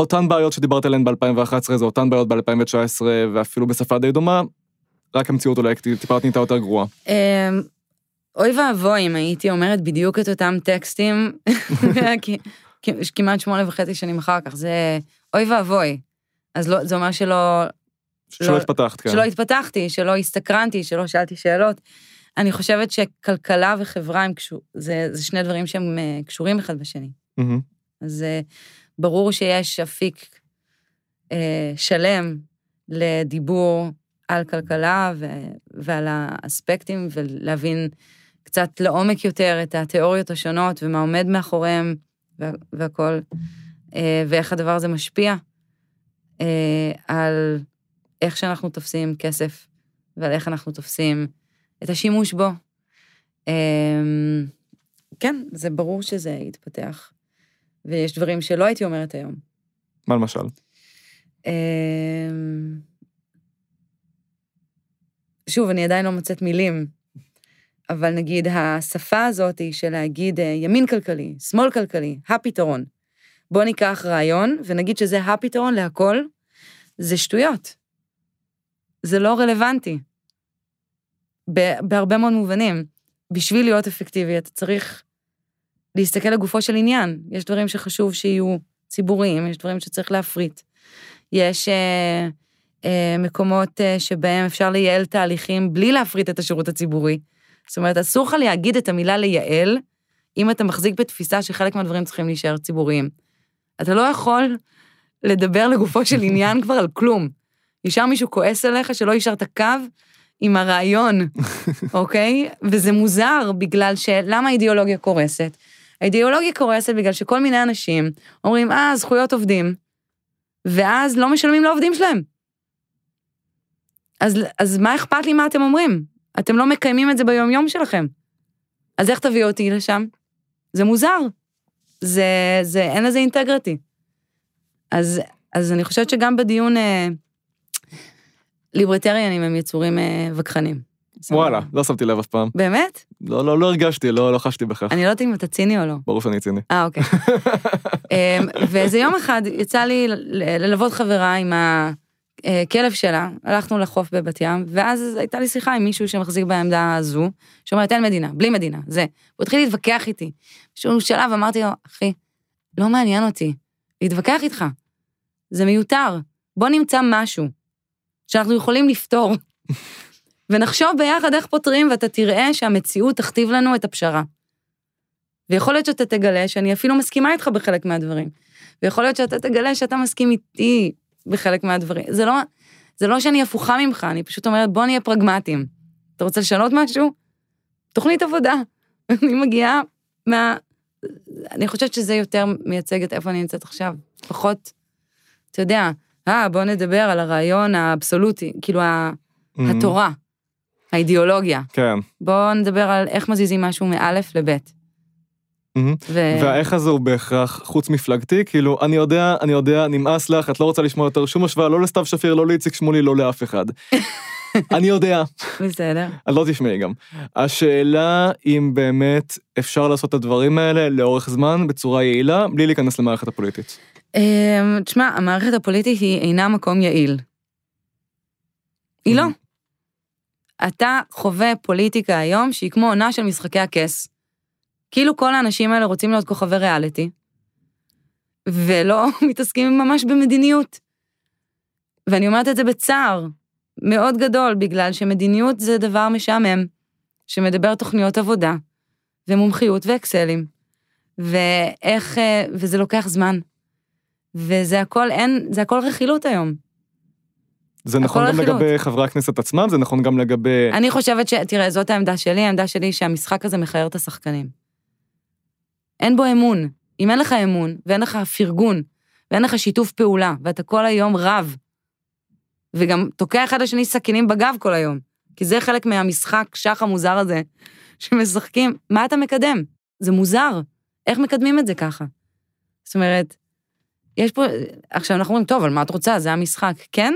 שאותן בעיות שדיברת עליהן ב-2011 זה אותן בעיות ב-2019, ואפילו בשפה די דומה, רק המציאות אולי טיפה נהייתה יותר גרועה. אמ, אוי ואבוי אם הייתי אומרת בדיוק את אותם טקסטים, כמעט שמונה וחצי שנים אחר כך, זה אוי ואבוי. אז לא, זה אומר שלא, שלא לא- התפתחת, כן. שלא התפתחתי, שלא הסתקרנתי, שלא שאלתי שאלות. אני חושבת שכלכלה וחברה הם קשור, זה, זה שני דברים שהם אה, קשורים אחד בשני. מהמם. אז אה, ברור שיש אפיק אה, שלם לדיבור על כלכלה ו, ועל האספקטים, ולהבין קצת לעומק יותר את התיאוריות השונות ומה עומד מאחוריהם וה, והכל, אה, ואיך הדבר הזה משפיע אה, על איך שאנחנו תופסים כסף ועל איך אנחנו תופסים את השימוש בו. אה, כן, זה ברור שזה יתפתח. ויש דברים שלא הייתי אומרת היום. מה למשל? אמ, שוב, אני עדיין לא מוצאת מילים, אבל נגיד השפה הזאת היא של להגיד אה, ימין כלכלי, שמאל כלכלי, הפתרון. בוא ניקח רעיון ונגיד שזה הפתרון להכל, זה שטויות. זה לא רלוונטי. בהרבה מאוד מובנים. בשביל להיות אפקטיבי, אתה צריך להסתכל לגופו של עניין. יש דברים שחשוב שיהיו ציבוריים, יש דברים שצריך להפריט. יש אה, אה, מקומות אה, שבהם אפשר לייעל תהליכים בלי להפריט את השירות הציבורי. זאת אומרת, אסור לך להגיד את המילה לייעל, אם אתה מחזיק בתפיסה שחלק מהדברים צריכים להישאר ציבוריים. אתה לא יכול לדבר לגופו של עניין כבר על כלום. ישר מישהו כועס עליך שלא השארת קו עם הרעיון, אוקיי? וזה מוזר, בגלל ש... למה האידיאולוגיה קורסת? האידיאולוגיה קורסת בגלל שכל מיני אנשים אומרים, אה, זכויות עובדים, ואז לא משלמים לעובדים שלהם. אז, אז מה אכפת לי מה אתם אומרים? אתם לא מקיימים את זה ביום-יום שלכם. אז איך תביאו אותי לשם? זה מוזר. זה, זה, אין לזה אינטגריטי. אז, אז אני חושבת שגם בדיון, אה, ליברטריאנים הם יצורים אה, וכחנים. וואלה, לא שמתי לב אף פעם. באמת? לא, לא, לא הרגשתי, לא, לא חשתי בכך. אני לא יודעת אם אתה ציני או לא. ברור שאני ציני. אה, אוקיי. אמ, ואיזה יום אחד יצא לי ללוות חברה עם הכלב שלה, הלכנו לחוף בבת ים, ואז הייתה לי שיחה עם מישהו שמחזיק בעמדה הזו, שאומרת, אין מדינה, בלי מדינה, זה. הוא התחיל להתווכח איתי. באיזשהו שלב אמרתי לו, אחי, לא מעניין אותי להתווכח איתך. זה מיותר. בוא נמצא משהו שאנחנו יכולים לפתור. ונחשוב ביחד איך פותרים, ואתה תראה שהמציאות תכתיב לנו את הפשרה. ויכול להיות שאתה תגלה שאני אפילו מסכימה איתך בחלק מהדברים. ויכול להיות שאתה תגלה שאתה מסכים איתי בחלק מהדברים. זה לא, זה לא שאני הפוכה ממך, אני פשוט אומרת, בוא נהיה פרגמטיים. אתה רוצה לשנות משהו? תוכנית עבודה. אני מגיעה מה... אני חושבת שזה יותר מייצג את איפה אני נמצאת עכשיו. פחות, אתה יודע, אה, בוא נדבר על הרעיון האבסולוטי, כאילו ה- התורה, האידיאולוגיה. כן. בואו נדבר על איך מזיזים משהו מאלף לבית. ו... והאיך הזה הוא בהכרח חוץ מפלגתי, כאילו, אני יודע, אני יודע, נמאס לך, את לא רוצה לשמוע יותר שום השוואה, לא לסתיו שפיר, לא לאיציק שמולי, לא לאף אחד. אני יודע, בסדר. את לא תשמעי גם. השאלה אם באמת אפשר לעשות את הדברים האלה לאורך זמן בצורה יעילה, בלי להיכנס למערכת הפוליטית. אמ, תשמע, המערכת הפוליטית היא אינה מקום יעיל. היא לא. אתה חווה פוליטיקה היום שהיא כמו עונה של משחקי הכס. כאילו כל האנשים האלה רוצים להיות כוכבי ריאליטי, ולא מתעסקים ממש במדיניות. ואני אומרת את זה בצער מאוד גדול, בגלל שמדיניות זה דבר משעמם, שמדבר תוכניות עבודה, ומומחיות ואקסלים, ואיך, אה, וזה לוקח זמן. וזה הכל, אין, זה הכל רכילות היום. זה נכון גם. לגבי חברי הכנסת עצמם, זה נכון גם לגבי... אני חושבת ש... תראה, זאת העמדה שלי, העמדה שלי היא שהמשחק הזה מכער את השחקנים. אין בו אמון. אם אין לך אמון, ואין לך פרגון, ואין לך שיתוף פעולה, ואתה כל היום רב, וגם תוקע אחד לשני סכינים בגב כל היום, כי זה חלק מהמשחק שח המוזר הזה, שמשחקים, מה אתה מקדם? זה מוזר. איך מקדמים את זה ככה? זאת אומרת, יש פה, עכשיו אנחנו אומרים, טוב, אבל מה את רוצה? זה המשחק. כן?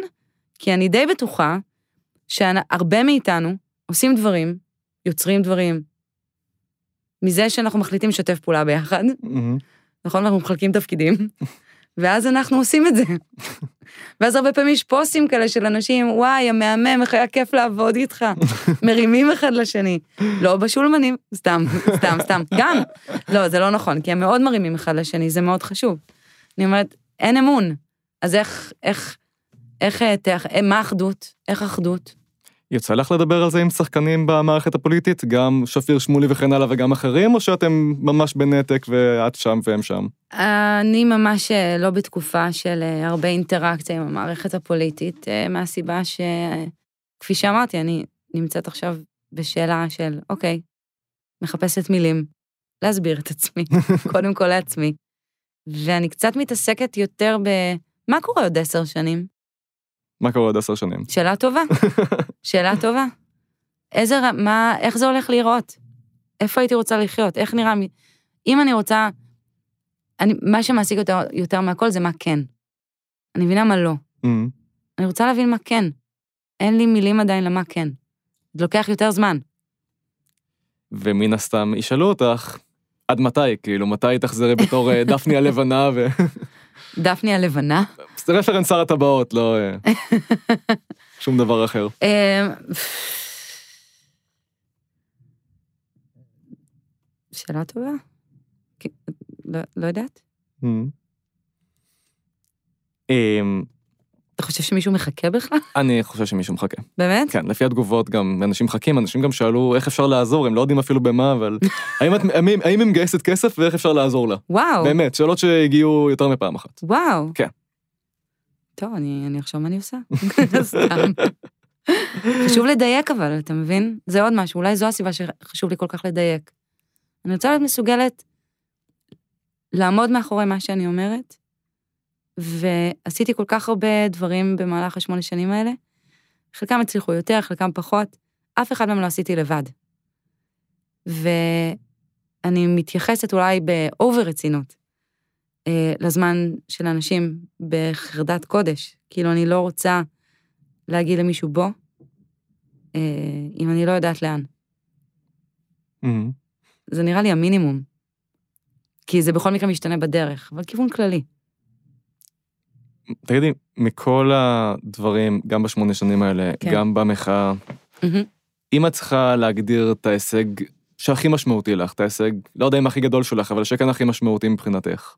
כי אני די בטוחה שהרבה מאיתנו עושים דברים, יוצרים דברים, מזה שאנחנו מחליטים לשתף פעולה ביחד, מהמם. נכון? אנחנו מחלקים תפקידים, ואז אנחנו עושים את זה. ואז הרבה פעמים יש פוסטים כאלה של אנשים, וואי, המהמם, איך היה כיף לעבוד איתך. מרימים אחד לשני. לא בשולמנים, סתם, סתם, סתם. גם. לא, זה לא נכון, כי הם מאוד מרימים אחד לשני, זה מאוד חשוב. אני אומרת, אין אמון. אז איך, איך, איך, אה, תח- אה, מה אחדות? איך אחדות? יצא לך לדבר על זה עם שחקנים במערכת הפוליטית, גם שפיר שמולי וכן הלאה וגם אחרים, או שאתם ממש בנתק ואת שם והם שם? אני ממש אה, לא בתקופה של הרבה אינטראקציה עם המערכת הפוליטית, מהסיבה שכפי שאמרתי, אני נמצאת עכשיו בשאלה של, אוקיי, מחפשת מילים, להסביר את עצמי, קודם כל לעצמי. ואני קצת מתעסקת יותר ב... מה קורה עוד עשר שנים? מה קורה עוד עשר שנים? שאלה טובה, שאלה טובה. איזה, מה, איך זה הולך להיראות? איפה הייתי רוצה לחיות? איך נראה... אם אני רוצה... אני, מה שמעסיק יותר, יותר מהכל זה מה כן. אני מבינה מה לא. מהמם. אני רוצה להבין מה כן. אין לי מילים עדיין למה כן. זה לוקח יותר זמן. ומן הסתם ישאלו אותך, עד מתי? כאילו, מתי תחזרי בתור אה, דפני הלבנה ו... דפני הלבנה. זה רפרנס שר הטבעות, לא אה, שום דבר אחר. אה, שאלה טובה. לא, לא יודעת. אתה חושב שמישהו מחכה בכלל? אני חושב שמישהו מחכה. באמת? כן, לפי התגובות גם אנשים מחכים, אנשים גם שאלו איך אפשר לעזור, הם לא יודעים אפילו במה, אבל האם את- האם- האם היא מגייסת כסף ואיך אפשר לעזור לה? וואו. באמת, שאלות שהגיעו יותר מפעם אחת. וואו. כן. טוב, אני, אני אחשוב מה אני עושה. סתם. חשוב לדייק אבל, אתה מבין? זה עוד משהו, אולי זו הסיבה שחשוב לי כל כך לדייק. אני רוצה להיות מסוגלת לעמוד מאחורי מה שאני אומרת, ועשיתי כל כך הרבה דברים במהלך השמונה שנים האלה, חלקם הצליחו יותר, חלקם פחות, אף אחד מהם לא עשיתי לבד. ואני מתייחסת אולי באובר רצינות אה, לזמן של אנשים בחרדת קודש. כאילו, אני לא רוצה להגיד למישהו בוא, אה, אם אני לא יודעת לאן. מהמם. זה נראה לי המינימום. כי זה בכל מקרה משתנה בדרך, אבל כיוון כללי. תגידי, מכל הדברים, גם בשמונה שנים האלה, כן. גם במחאה. אם את צריכה להגדיר את ההישג שהכי משמעותי לך, את ההישג, לא יודע אם הכי גדול שלך, אבל שכן הכי משמעותי מבחינתך.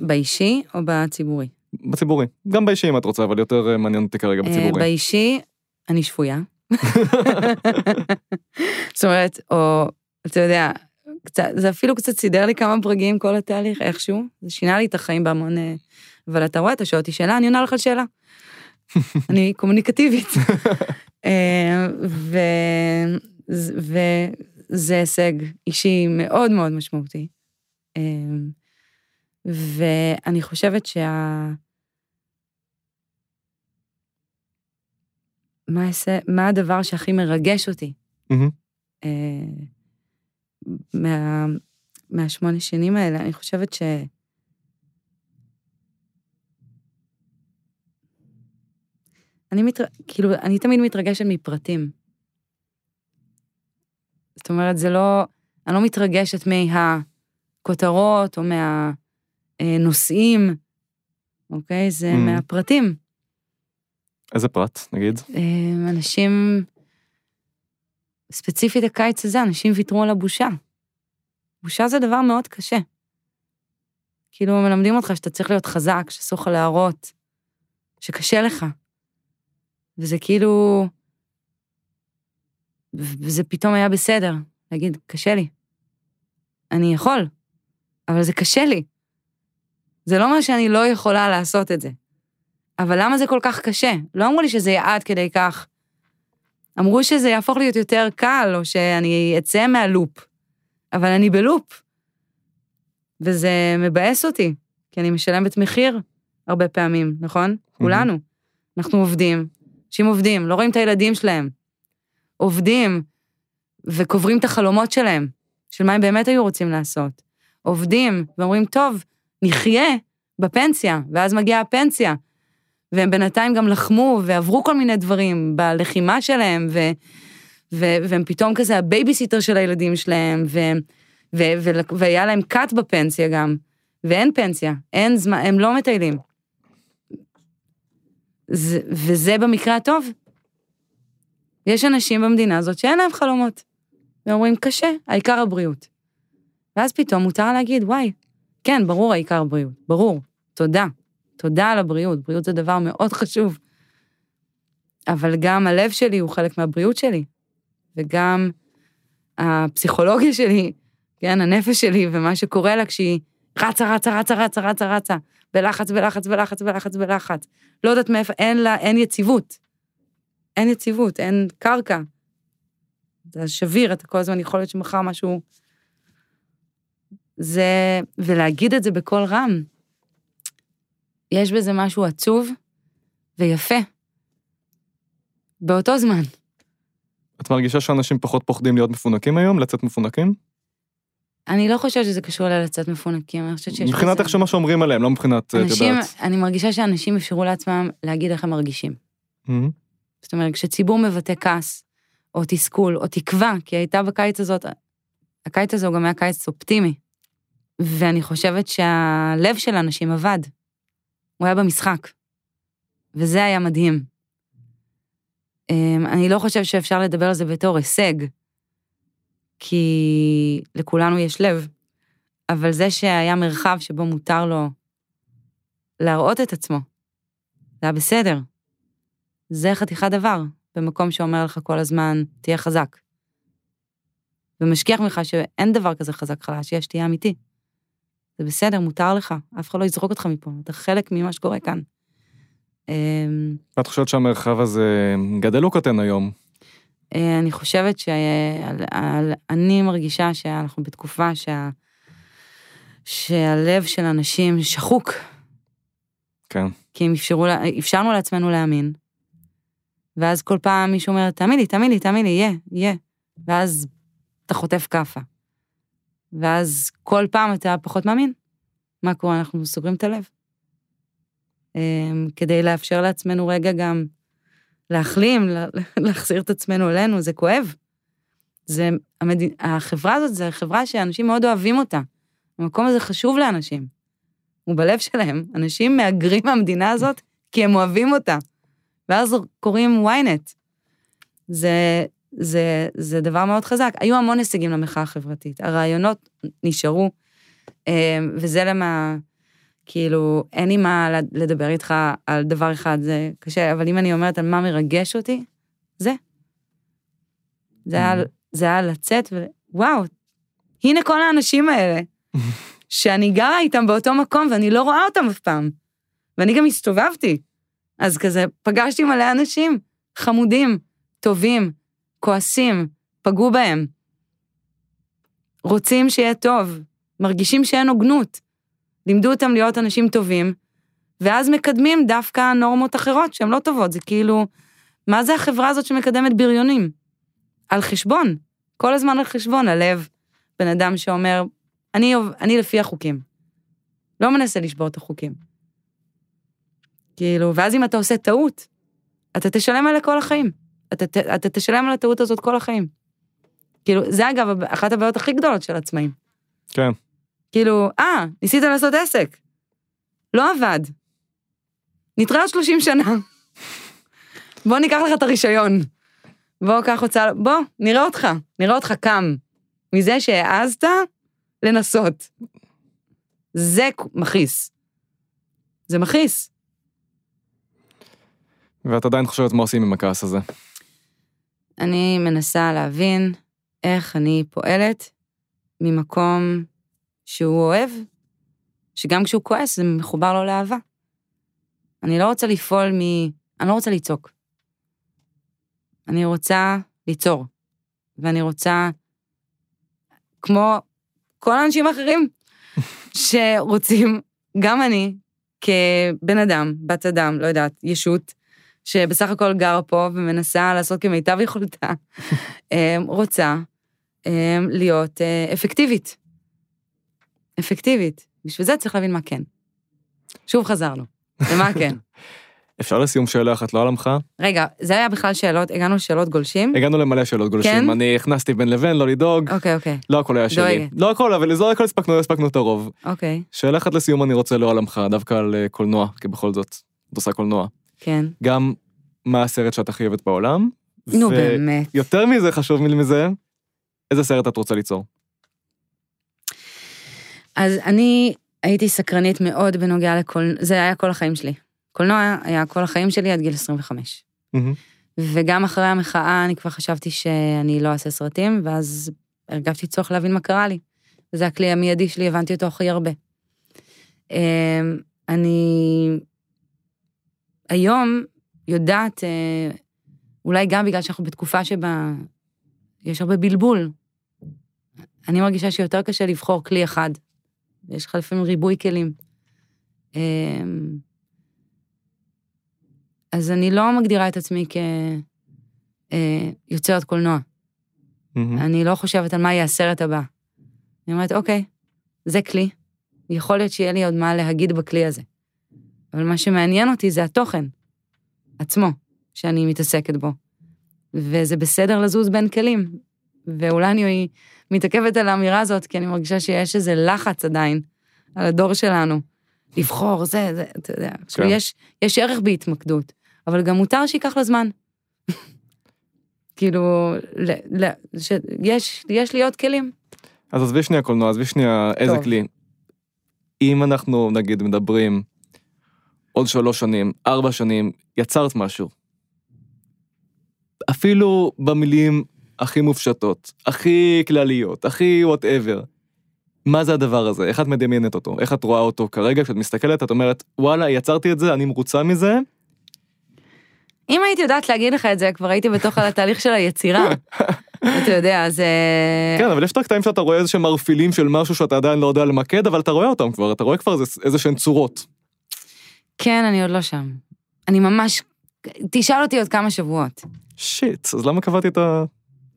באישי או בציבורי? בציבורי. גם באישי אם את רוצה, אבל יותר אה, מעניין אותי כרגע אה, בציבורי. באישי, אני שפויה. זאת אומרת, או, אתה יודע, קצת, זה אפילו קצת סידר לי כמה ברגים כל התהליך, איכשהו. זה שינה לי את החיים בהמון... אבל אתה רואה, אתה שואל אותי שאלה, אני עונה לך על שאלה. אני קומוניקטיבית. אה, וזה הישג אישי מאוד מאוד משמעותי. אה, ואני חושבת שה... מה, אעשה, מה הדבר שהכי מרגש אותי. אה, מה, מהשמונה שנים האלה? אני חושבת ש... אני מתר... כאילו, אני תמיד מתרגשת מפרטים. זאת אומרת, זה לא... אני לא מתרגשת מהכותרות או מהנושאים, אוקיי? זה Mm. מהפרטים. איזה פרט, נגיד? אה, אנשים, ספציפית הקיץ הזה, אנשים ויתרו על הבושה. בושה זה דבר מאוד קשה. כאילו, מלמדים אותך שאתה צריך להיות חזק, שאסור לך להראות, שקשה לך. וזה כאילו... וזה פתאום היה בסדר, להגיד, קשה לי. אני יכול, אבל זה קשה לי. זה לא אומר שאני לא יכולה לעשות את זה. אבל למה זה כל כך קשה? לא אמרו לי שזה יהיה עד כדי כך. אמרו שזה יהפוך להיות יותר קל, או שאני אצא מהלופ. אבל אני בלופ. וזה מבאס אותי, כי אני משלמת מחיר הרבה פעמים, נכון? כולנו. אנחנו עובדים, אנשים עובדים, לא רואים את הילדים שלהם. עובדים, וקוברים את החלומות שלהם, של מה הם באמת היו רוצים לעשות. עובדים, ואומרים, טוב, נחיה בפנסיה, ואז מגיעה הפנסיה. והם בינתיים גם לחמו ועברו כל מיני דברים בלחימה שלהם, ו, ו, והם פתאום כזה הבייביסיטר של הילדים שלהם, והם ו- ו- והיה להם קאט בפנסיה גם, ואין פנסיה, אין זמן, הם לא מטיילים. זה, וזה במקרה הטוב. יש אנשים במדינה הזאת שאין להם חלומות. ואומרים, קשה, העיקר הבריאות. ואז פתאום מותר להגיד, וואי, כן, ברור העיקר הבריאות, ברור, תודה. תודה על הבריאות, בריאות זה דבר מאוד חשוב. אבל גם הלב שלי הוא חלק מהבריאות שלי, וגם הפסיכולוגיה שלי, כן, הנפש שלי ומה שקורה לה כשהיא רצה, רצה, רצה, רצה, רצה, רצה, בלחץ, בלחץ, בלחץ, בלחץ, בלחץ. לא יודעת מאיפה, אין לה, אין יציבות. אין יציבות, אין קרקע. זה שביר, אתה כל הזמן יכול להיות שמחר משהו... זה, ולהגיד את זה בקול רם, יש בזה משהו עצוב ויפה. באותו זמן. את מרגישה שאנשים פחות פוחדים להיות מפונקים היום, לצאת מפונקים? אני לא חושבת שזה קשור ללצאת מפונקים, אני חושבת שיש... מבחינת איך שמה שאומרים עליהם, לא מבחינת, את אנשים, יודעת. אני מרגישה שאנשים אפשרו לעצמם להגיד איך הם מרגישים. זאת אומרת, כשציבור מבטא כעס, או תסכול, או תקווה, כי הייתה בקיץ הזאת, הקיץ הזה הוא גם היה קיץ אופטימי. ואני חושבת שהלב של האנשים עבד. הוא היה במשחק. וזה היה מדהים. אמ, אני לא חושבת שאפשר לדבר על זה בתור הישג, כי לכולנו יש לב, אבל זה שהיה מרחב שבו מותר לו להראות את עצמו, זה היה בסדר. זה חתיכת דבר, במקום שאומר לך כל הזמן, תהיה חזק. ומשכיח ממך שאין דבר כזה חזק חלש, יש, תהיה אמיתי. זה בסדר, מותר לך, אף אחד לא יזרוק אותך מפה, אתה חלק ממה שקורה כאן. אמ, את חושבת שהמרחב הזה גדל או קטן היום? אה, אני חושבת שאני מרגישה שאנחנו בתקופה שה... שהלב של אנשים שחוק, כן. כי הם אפשרו, אפשרנו לעצמנו להאמין. ואז כל פעם מישהו אומר, תאמין לי, תאמין לי, תאמין לי, יהיה, יהיה. ואז אתה חוטף כאפה. ואז כל פעם אתה פחות מאמין. מה קורה? אנחנו סוגרים את הלב. אמ, כדי לאפשר לעצמנו רגע גם להחלים, לה- להחזיר את עצמנו אלינו, זה כואב. זה, המד... החברה הזאת זו חברה שאנשים מאוד אוהבים אותה. המקום הזה חשוב לאנשים. הוא בלב שלהם. אנשים מהגרים מהמדינה הזאת כי הם אוהבים אותה. ואז קוראים ynet. זה, זה, זה דבר מאוד חזק. היו המון הישגים למחאה החברתית. הרעיונות נשארו, אה, וזה למה, כאילו, אין לי מה לדבר איתך על דבר אחד, זה קשה, אבל אם אני אומרת על מה מרגש אותי, זה. זה היה, זה היה לצאת ווואו, הנה כל האנשים האלה, שאני גרה איתם באותו מקום ואני לא רואה אותם אף פעם. ואני גם הסתובבתי. אז כזה, פגשתי מלא אנשים חמודים, טובים, כועסים, פגעו בהם. רוצים שיהיה טוב, מרגישים שאין הוגנות. לימדו אותם להיות אנשים טובים, ואז מקדמים דווקא נורמות אחרות שהן לא טובות. זה כאילו, מה זה החברה הזאת שמקדמת בריונים? על חשבון, כל הזמן על חשבון, הלב, בן אדם שאומר, אני, אני לפי החוקים. לא מנסה לשבור את החוקים. כאילו, ואז אם אתה עושה טעות, אתה תשלם עליה כל החיים. אתה, ת- אתה תשלם על הטעות הזאת כל החיים. כאילו, זה אגב אחת הבעיות הכי גדולות של עצמאים. כן. כאילו, אה, ניסית לעשות עסק. לא עבד. נתראה עוד 30 שנה. בוא ניקח לך את הרישיון. בוא, קח הוצאה, בוא, נראה אותך, נראה אותך קם. מזה שהעזת לנסות. זה מכעיס. זה מכעיס. ואת עדיין חושבת מה עושים עם הכעס הזה. אני מנסה להבין איך אני פועלת ממקום שהוא אוהב, שגם כשהוא כועס זה מחובר לו לאהבה. אני לא רוצה לפעול מ... אני לא רוצה לצעוק. אני רוצה ליצור, ואני רוצה, כמו כל האנשים האחרים שרוצים, גם אני, כבן אדם, בת אדם, לא יודעת, ישות, שבסך הכל גרה פה ומנסה לעשות כמיטב יכולתה, אה, רוצה אה, להיות אה, אפקטיבית. אפקטיבית. בשביל זה צריך להבין מה כן. שוב חזרנו, למה כן. אפשר לסיום שאלה אחת לא על עמך? רגע, זה היה בכלל שאלות, הגענו לשאלות גולשים? הגענו למלא שאלות גולשים. כן? אני הכנסתי בין לבין, לא לדאוג. אוקיי, אוקיי, לא הכל היה שלי. דואגת. לא הכל, אבל לא הכל הספקנו, לא הספקנו את הרוב. אוקיי, שאלה אחת לסיום אני רוצה לא על עמך, דווקא על אה, קולנוע, כי בכל זאת, את עושה קולנוע. כן. גם מה הסרט שאת הכי אוהבת בעולם. נו, באמת. ויותר מזה, חשוב מזה, איזה סרט את רוצה ליצור? אז אני הייתי סקרנית מאוד בנוגע לקולנוע, זה היה כל החיים שלי. קולנוע היה כל החיים שלי עד גיל 25. מהמם. וגם אחרי המחאה אני כבר חשבתי שאני לא אעשה סרטים, ואז הרגשתי צורך להבין מה קרה לי. וזה הכלי המיידי שלי, הבנתי אותו הכי הרבה. אמ, אני היום יודעת, אה, אולי גם בגלל שאנחנו בתקופה שבה יש הרבה בלבול, אני מרגישה שיותר קשה לבחור כלי אחד. יש לך לפעמים ריבוי כלים. אמ, אז אני לא מגדירה את עצמי כיוצרת קולנוע. מהמם. אני לא חושבת על מה יהיה הסרט הבא. אני אומרת, אוקיי, זה כלי, יכול להיות שיהיה לי עוד מה להגיד בכלי הזה. אבל מה שמעניין אותי זה התוכן עצמו, שאני מתעסקת בו. וזה בסדר לזוז בין כלים. ואולי אני מתעכבת על האמירה הזאת, כי אני מרגישה שיש איזה לחץ עדיין על הדור שלנו. לבחור, זה, זה, אתה יודע. כן. יש, יש ערך בהתמקדות, אבל גם מותר שייקח לה זמן. כאילו, ל, ל, ש, יש, יש לי עוד כלים. אז עזבי שנייה קולנוע, עזבי שנייה איזה טוב. כלי. אם אנחנו נגיד מדברים עוד שלוש שנים, ארבע שנים, יצרת משהו. אפילו במילים הכי מופשטות, הכי כלליות, הכי וואטאבר. מה זה הדבר הזה? איך את מדמיינת אותו? איך את רואה אותו כרגע? כשאת מסתכלת, את אומרת, וואלה, יצרתי את זה, אני מרוצה מזה. אם הייתי יודעת להגיד לך את זה, כבר הייתי בתוך התהליך של היצירה. אתה יודע, זה... כן, אבל יש את הקטעים שאתה רואה איזה שהם מרפילים של משהו שאתה עדיין לא יודע למקד, אבל אתה רואה אותם כבר, אתה רואה כבר איזה שהן צורות. כן, אני עוד לא שם. אני ממש... תשאל אותי עוד כמה שבועות. שיט, אז למה קבעתי את ה...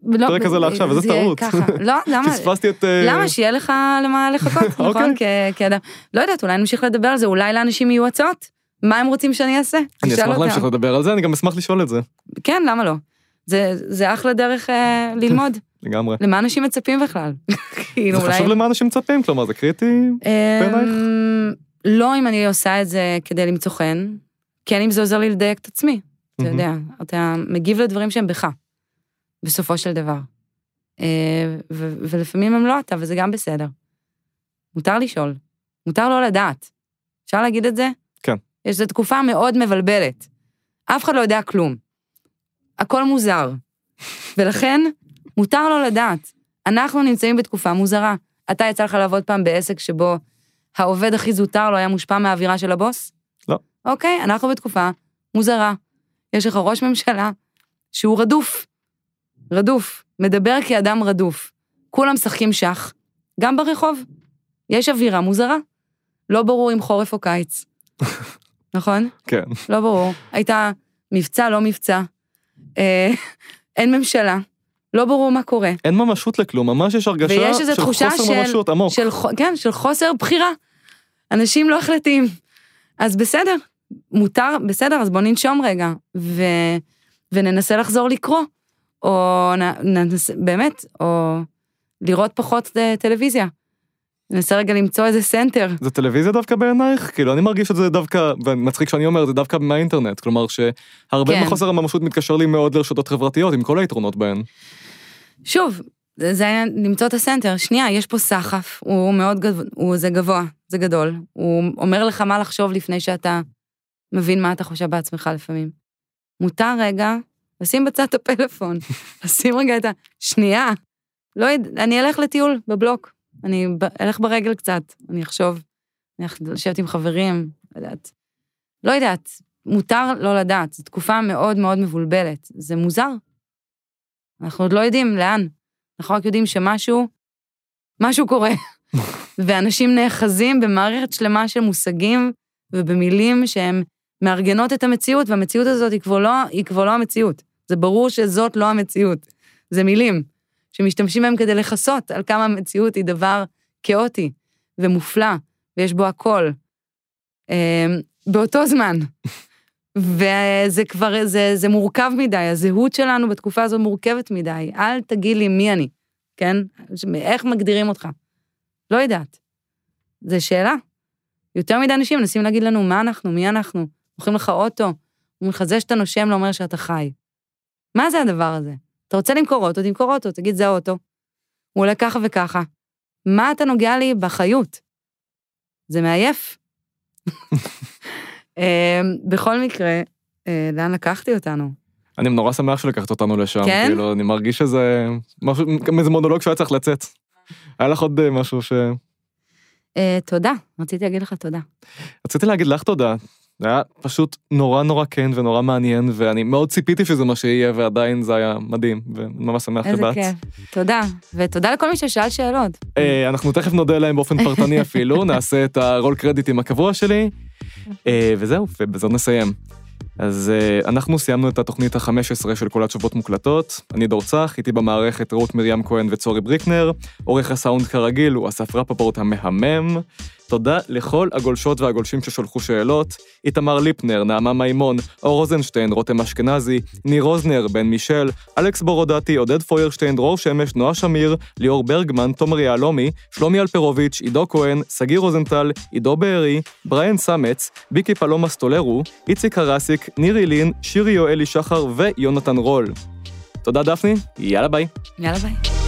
לא, הפרק הזה לעכשיו, איזה זה יהיה טעות. לא, למה? פספסתי את... אה, למה? שיהיה לך למה לחכות, נכון? אוקיי. כ- כאדם. לא יודעת, אולי נמשיך לדבר על זה, אולי לאנשים יהיו הצעות? מה הם רוצים שאני אעשה? אני אשמח. להמשיך לדבר על זה, אני גם אשמח לשאול את זה. כן, למה לא? זה, אחלה דרך אה, ללמוד. לגמרי. למה אנשים מצפים בכלל? כאילו, זה. חשוב למה אנשים מצפים, כלומר, זה קריטי. בעינייך? אמ, לא אם אני עושה את זה כדי למצוא חן, כן אם זה עוזר לי לדייק את עצמי. אתה. יודע, אתה מגיב לדברים שהם בך, בסופו של דבר. אה, ו- ולפעמים הם לא אתה, וזה גם בסדר. מותר לשאול, מותר לא לדעת. אפשר להגיד את זה? כן. יש זו תקופה מאוד מבלבלת. אף אחד לא יודע כלום. הכל מוזר. ולכן, מותר לא לדעת. אנחנו נמצאים בתקופה מוזרה. אתה יצא לך לעבוד פעם בעסק שבו העובד הכי זוטר לא היה מושפע מהאווירה של הבוס? לא. אוקיי, אנחנו בתקופה מוזרה. יש לך ראש ממשלה שהוא רדוף. רדוף. מדבר כאדם רדוף. כולם משחקים שח. גם ברחוב. יש אווירה מוזרה. לא ברור אם חורף או קיץ. נכון? כן. לא ברור. הייתה מבצע, לא מבצע. אה, אין ממשלה. לא ברור מה קורה. אין ממשות לכלום, ממש יש הרגשה ויש של חוסר של- ממשות עמוק. של, כן, של חוסר בחירה. אנשים לא החלטיים. אז בסדר, מותר, בסדר, אז בוא ננשום רגע, ו, וננסה לחזור לקרוא. או נ, ננסה, באמת, או לראות פחות אה, טלוויזיה. ננסה רגע למצוא איזה center. זה טלוויזיה דווקא בעינייך? כאילו, אני מרגיש את זה דווקא, ומצחיק שאני אומר, זה דווקא מהאינטרנט. כלומר, שהרבה כן. מחוסר הממשות מתקשר לי מאוד לרשתות חברתיות, עם כל היתרונות בהן. שוב, זה היה למצוא את ה center. שנייה, יש פה סחף, הוא מאוד גבוה, הוא, זה גבוה, זה גדול. הוא אומר לך מה לחשוב לפני שאתה מבין מה אתה חושב בעצמך לפעמים. מותר רגע לשים בצד את הפלאפון, לשים רגע את ה... שנייה, לא יודע, אני אלך לטיול בבלוק, אני ב- אלך ברגל קצת, אני אחשוב, אני אלך לשבת עם חברים, לא יודעת. לא יודעת, מותר לא לדעת, זו תקופה מאוד מאוד מבולבלת, זה מוזר. אנחנו עוד לא יודעים לאן. אנחנו רק יודעים שמשהו, משהו קורה. ואנשים נאחזים במערכת שלמה של מושגים ובמילים שהם מארגנות את המציאות, והמציאות הזאת היא כבר לא, היא כבר לא המציאות. זה ברור שזאת לא המציאות. זה מילים שמשתמשים בהם כדי לכסות על כמה המציאות היא דבר כאוטי ומופלא, ויש בו הכל. אמ, באותו זמן. וזה כבר, זה, זה מורכב מדי, הזהות שלנו בתקופה הזו מורכבת מדי. אל תגיד לי מי אני, כן? איך מגדירים אותך? לא יודעת. זו שאלה. יותר מדי אנשים מנסים להגיד לנו מה אנחנו, מי אנחנו. מוכרים לך אוטו, אומרים לך, זה שאתה נושם לא אומר שאתה חי. מה זה הדבר הזה? אתה רוצה למכור אוטו, תמכור אוטו, תגיד, זה האוטו. הוא עולה ככה וככה. מה אתה נוגע לי בחיות? זה מעייף. אמ, בכל מקרה, אה, לאן לקחתי אותנו? אני נורא שמח שלקחת אותנו לשם. כן? כאילו, אני מרגיש שזה משהו, איזה מונולוג שהיה צריך לצאת. היה לך עוד אה, משהו ש... אה, תודה, רציתי להגיד לך תודה. רציתי להגיד לך תודה. זה היה פשוט נורא נורא כן ונורא מעניין, ואני מאוד ציפיתי שזה מה שיהיה, ועדיין זה היה מדהים, וממש שמח איזה שבאת. כיף. תודה, ותודה לכל מי ששאל שאלות. אה, אנחנו תכף נודה להם באופן פרטני אפילו, נעשה את הרול קרדיטים הקבוע שלי, אה, וזהו, ובזאת נסיים. אז אה, אנחנו סיימנו את התוכנית ה-15 של כל התשובות מוקלטות. אני דור צח, איתי במערכת רות מרים כהן וצורי בריקנר. עורך הסאונד כרגיל הוא אסף רפפורט המהמם. תודה לכל הגולשות והגולשים ששולחו שאלות. איתמר ליפנר, נעמה מימון, אור רוזנשטיין, רותם אשכנזי, ניר רוזנר, בן מישל, אלכס בורודטי, עודד פוירשטיין, דרור שמש, נועה שמיר, ליאור ברגמן, תומר יהלומי, שלומי אלפרוביץ', עידו כהן, שגיא רוזנטל, עידו בארי, בריאן סמץ, ביקי פלומה סטולרו, איציק הרסיק, ניר אילין, שירי יואלי שחר ויונתן רול. תודה דפני, יאללה ביי. יאללה ביי.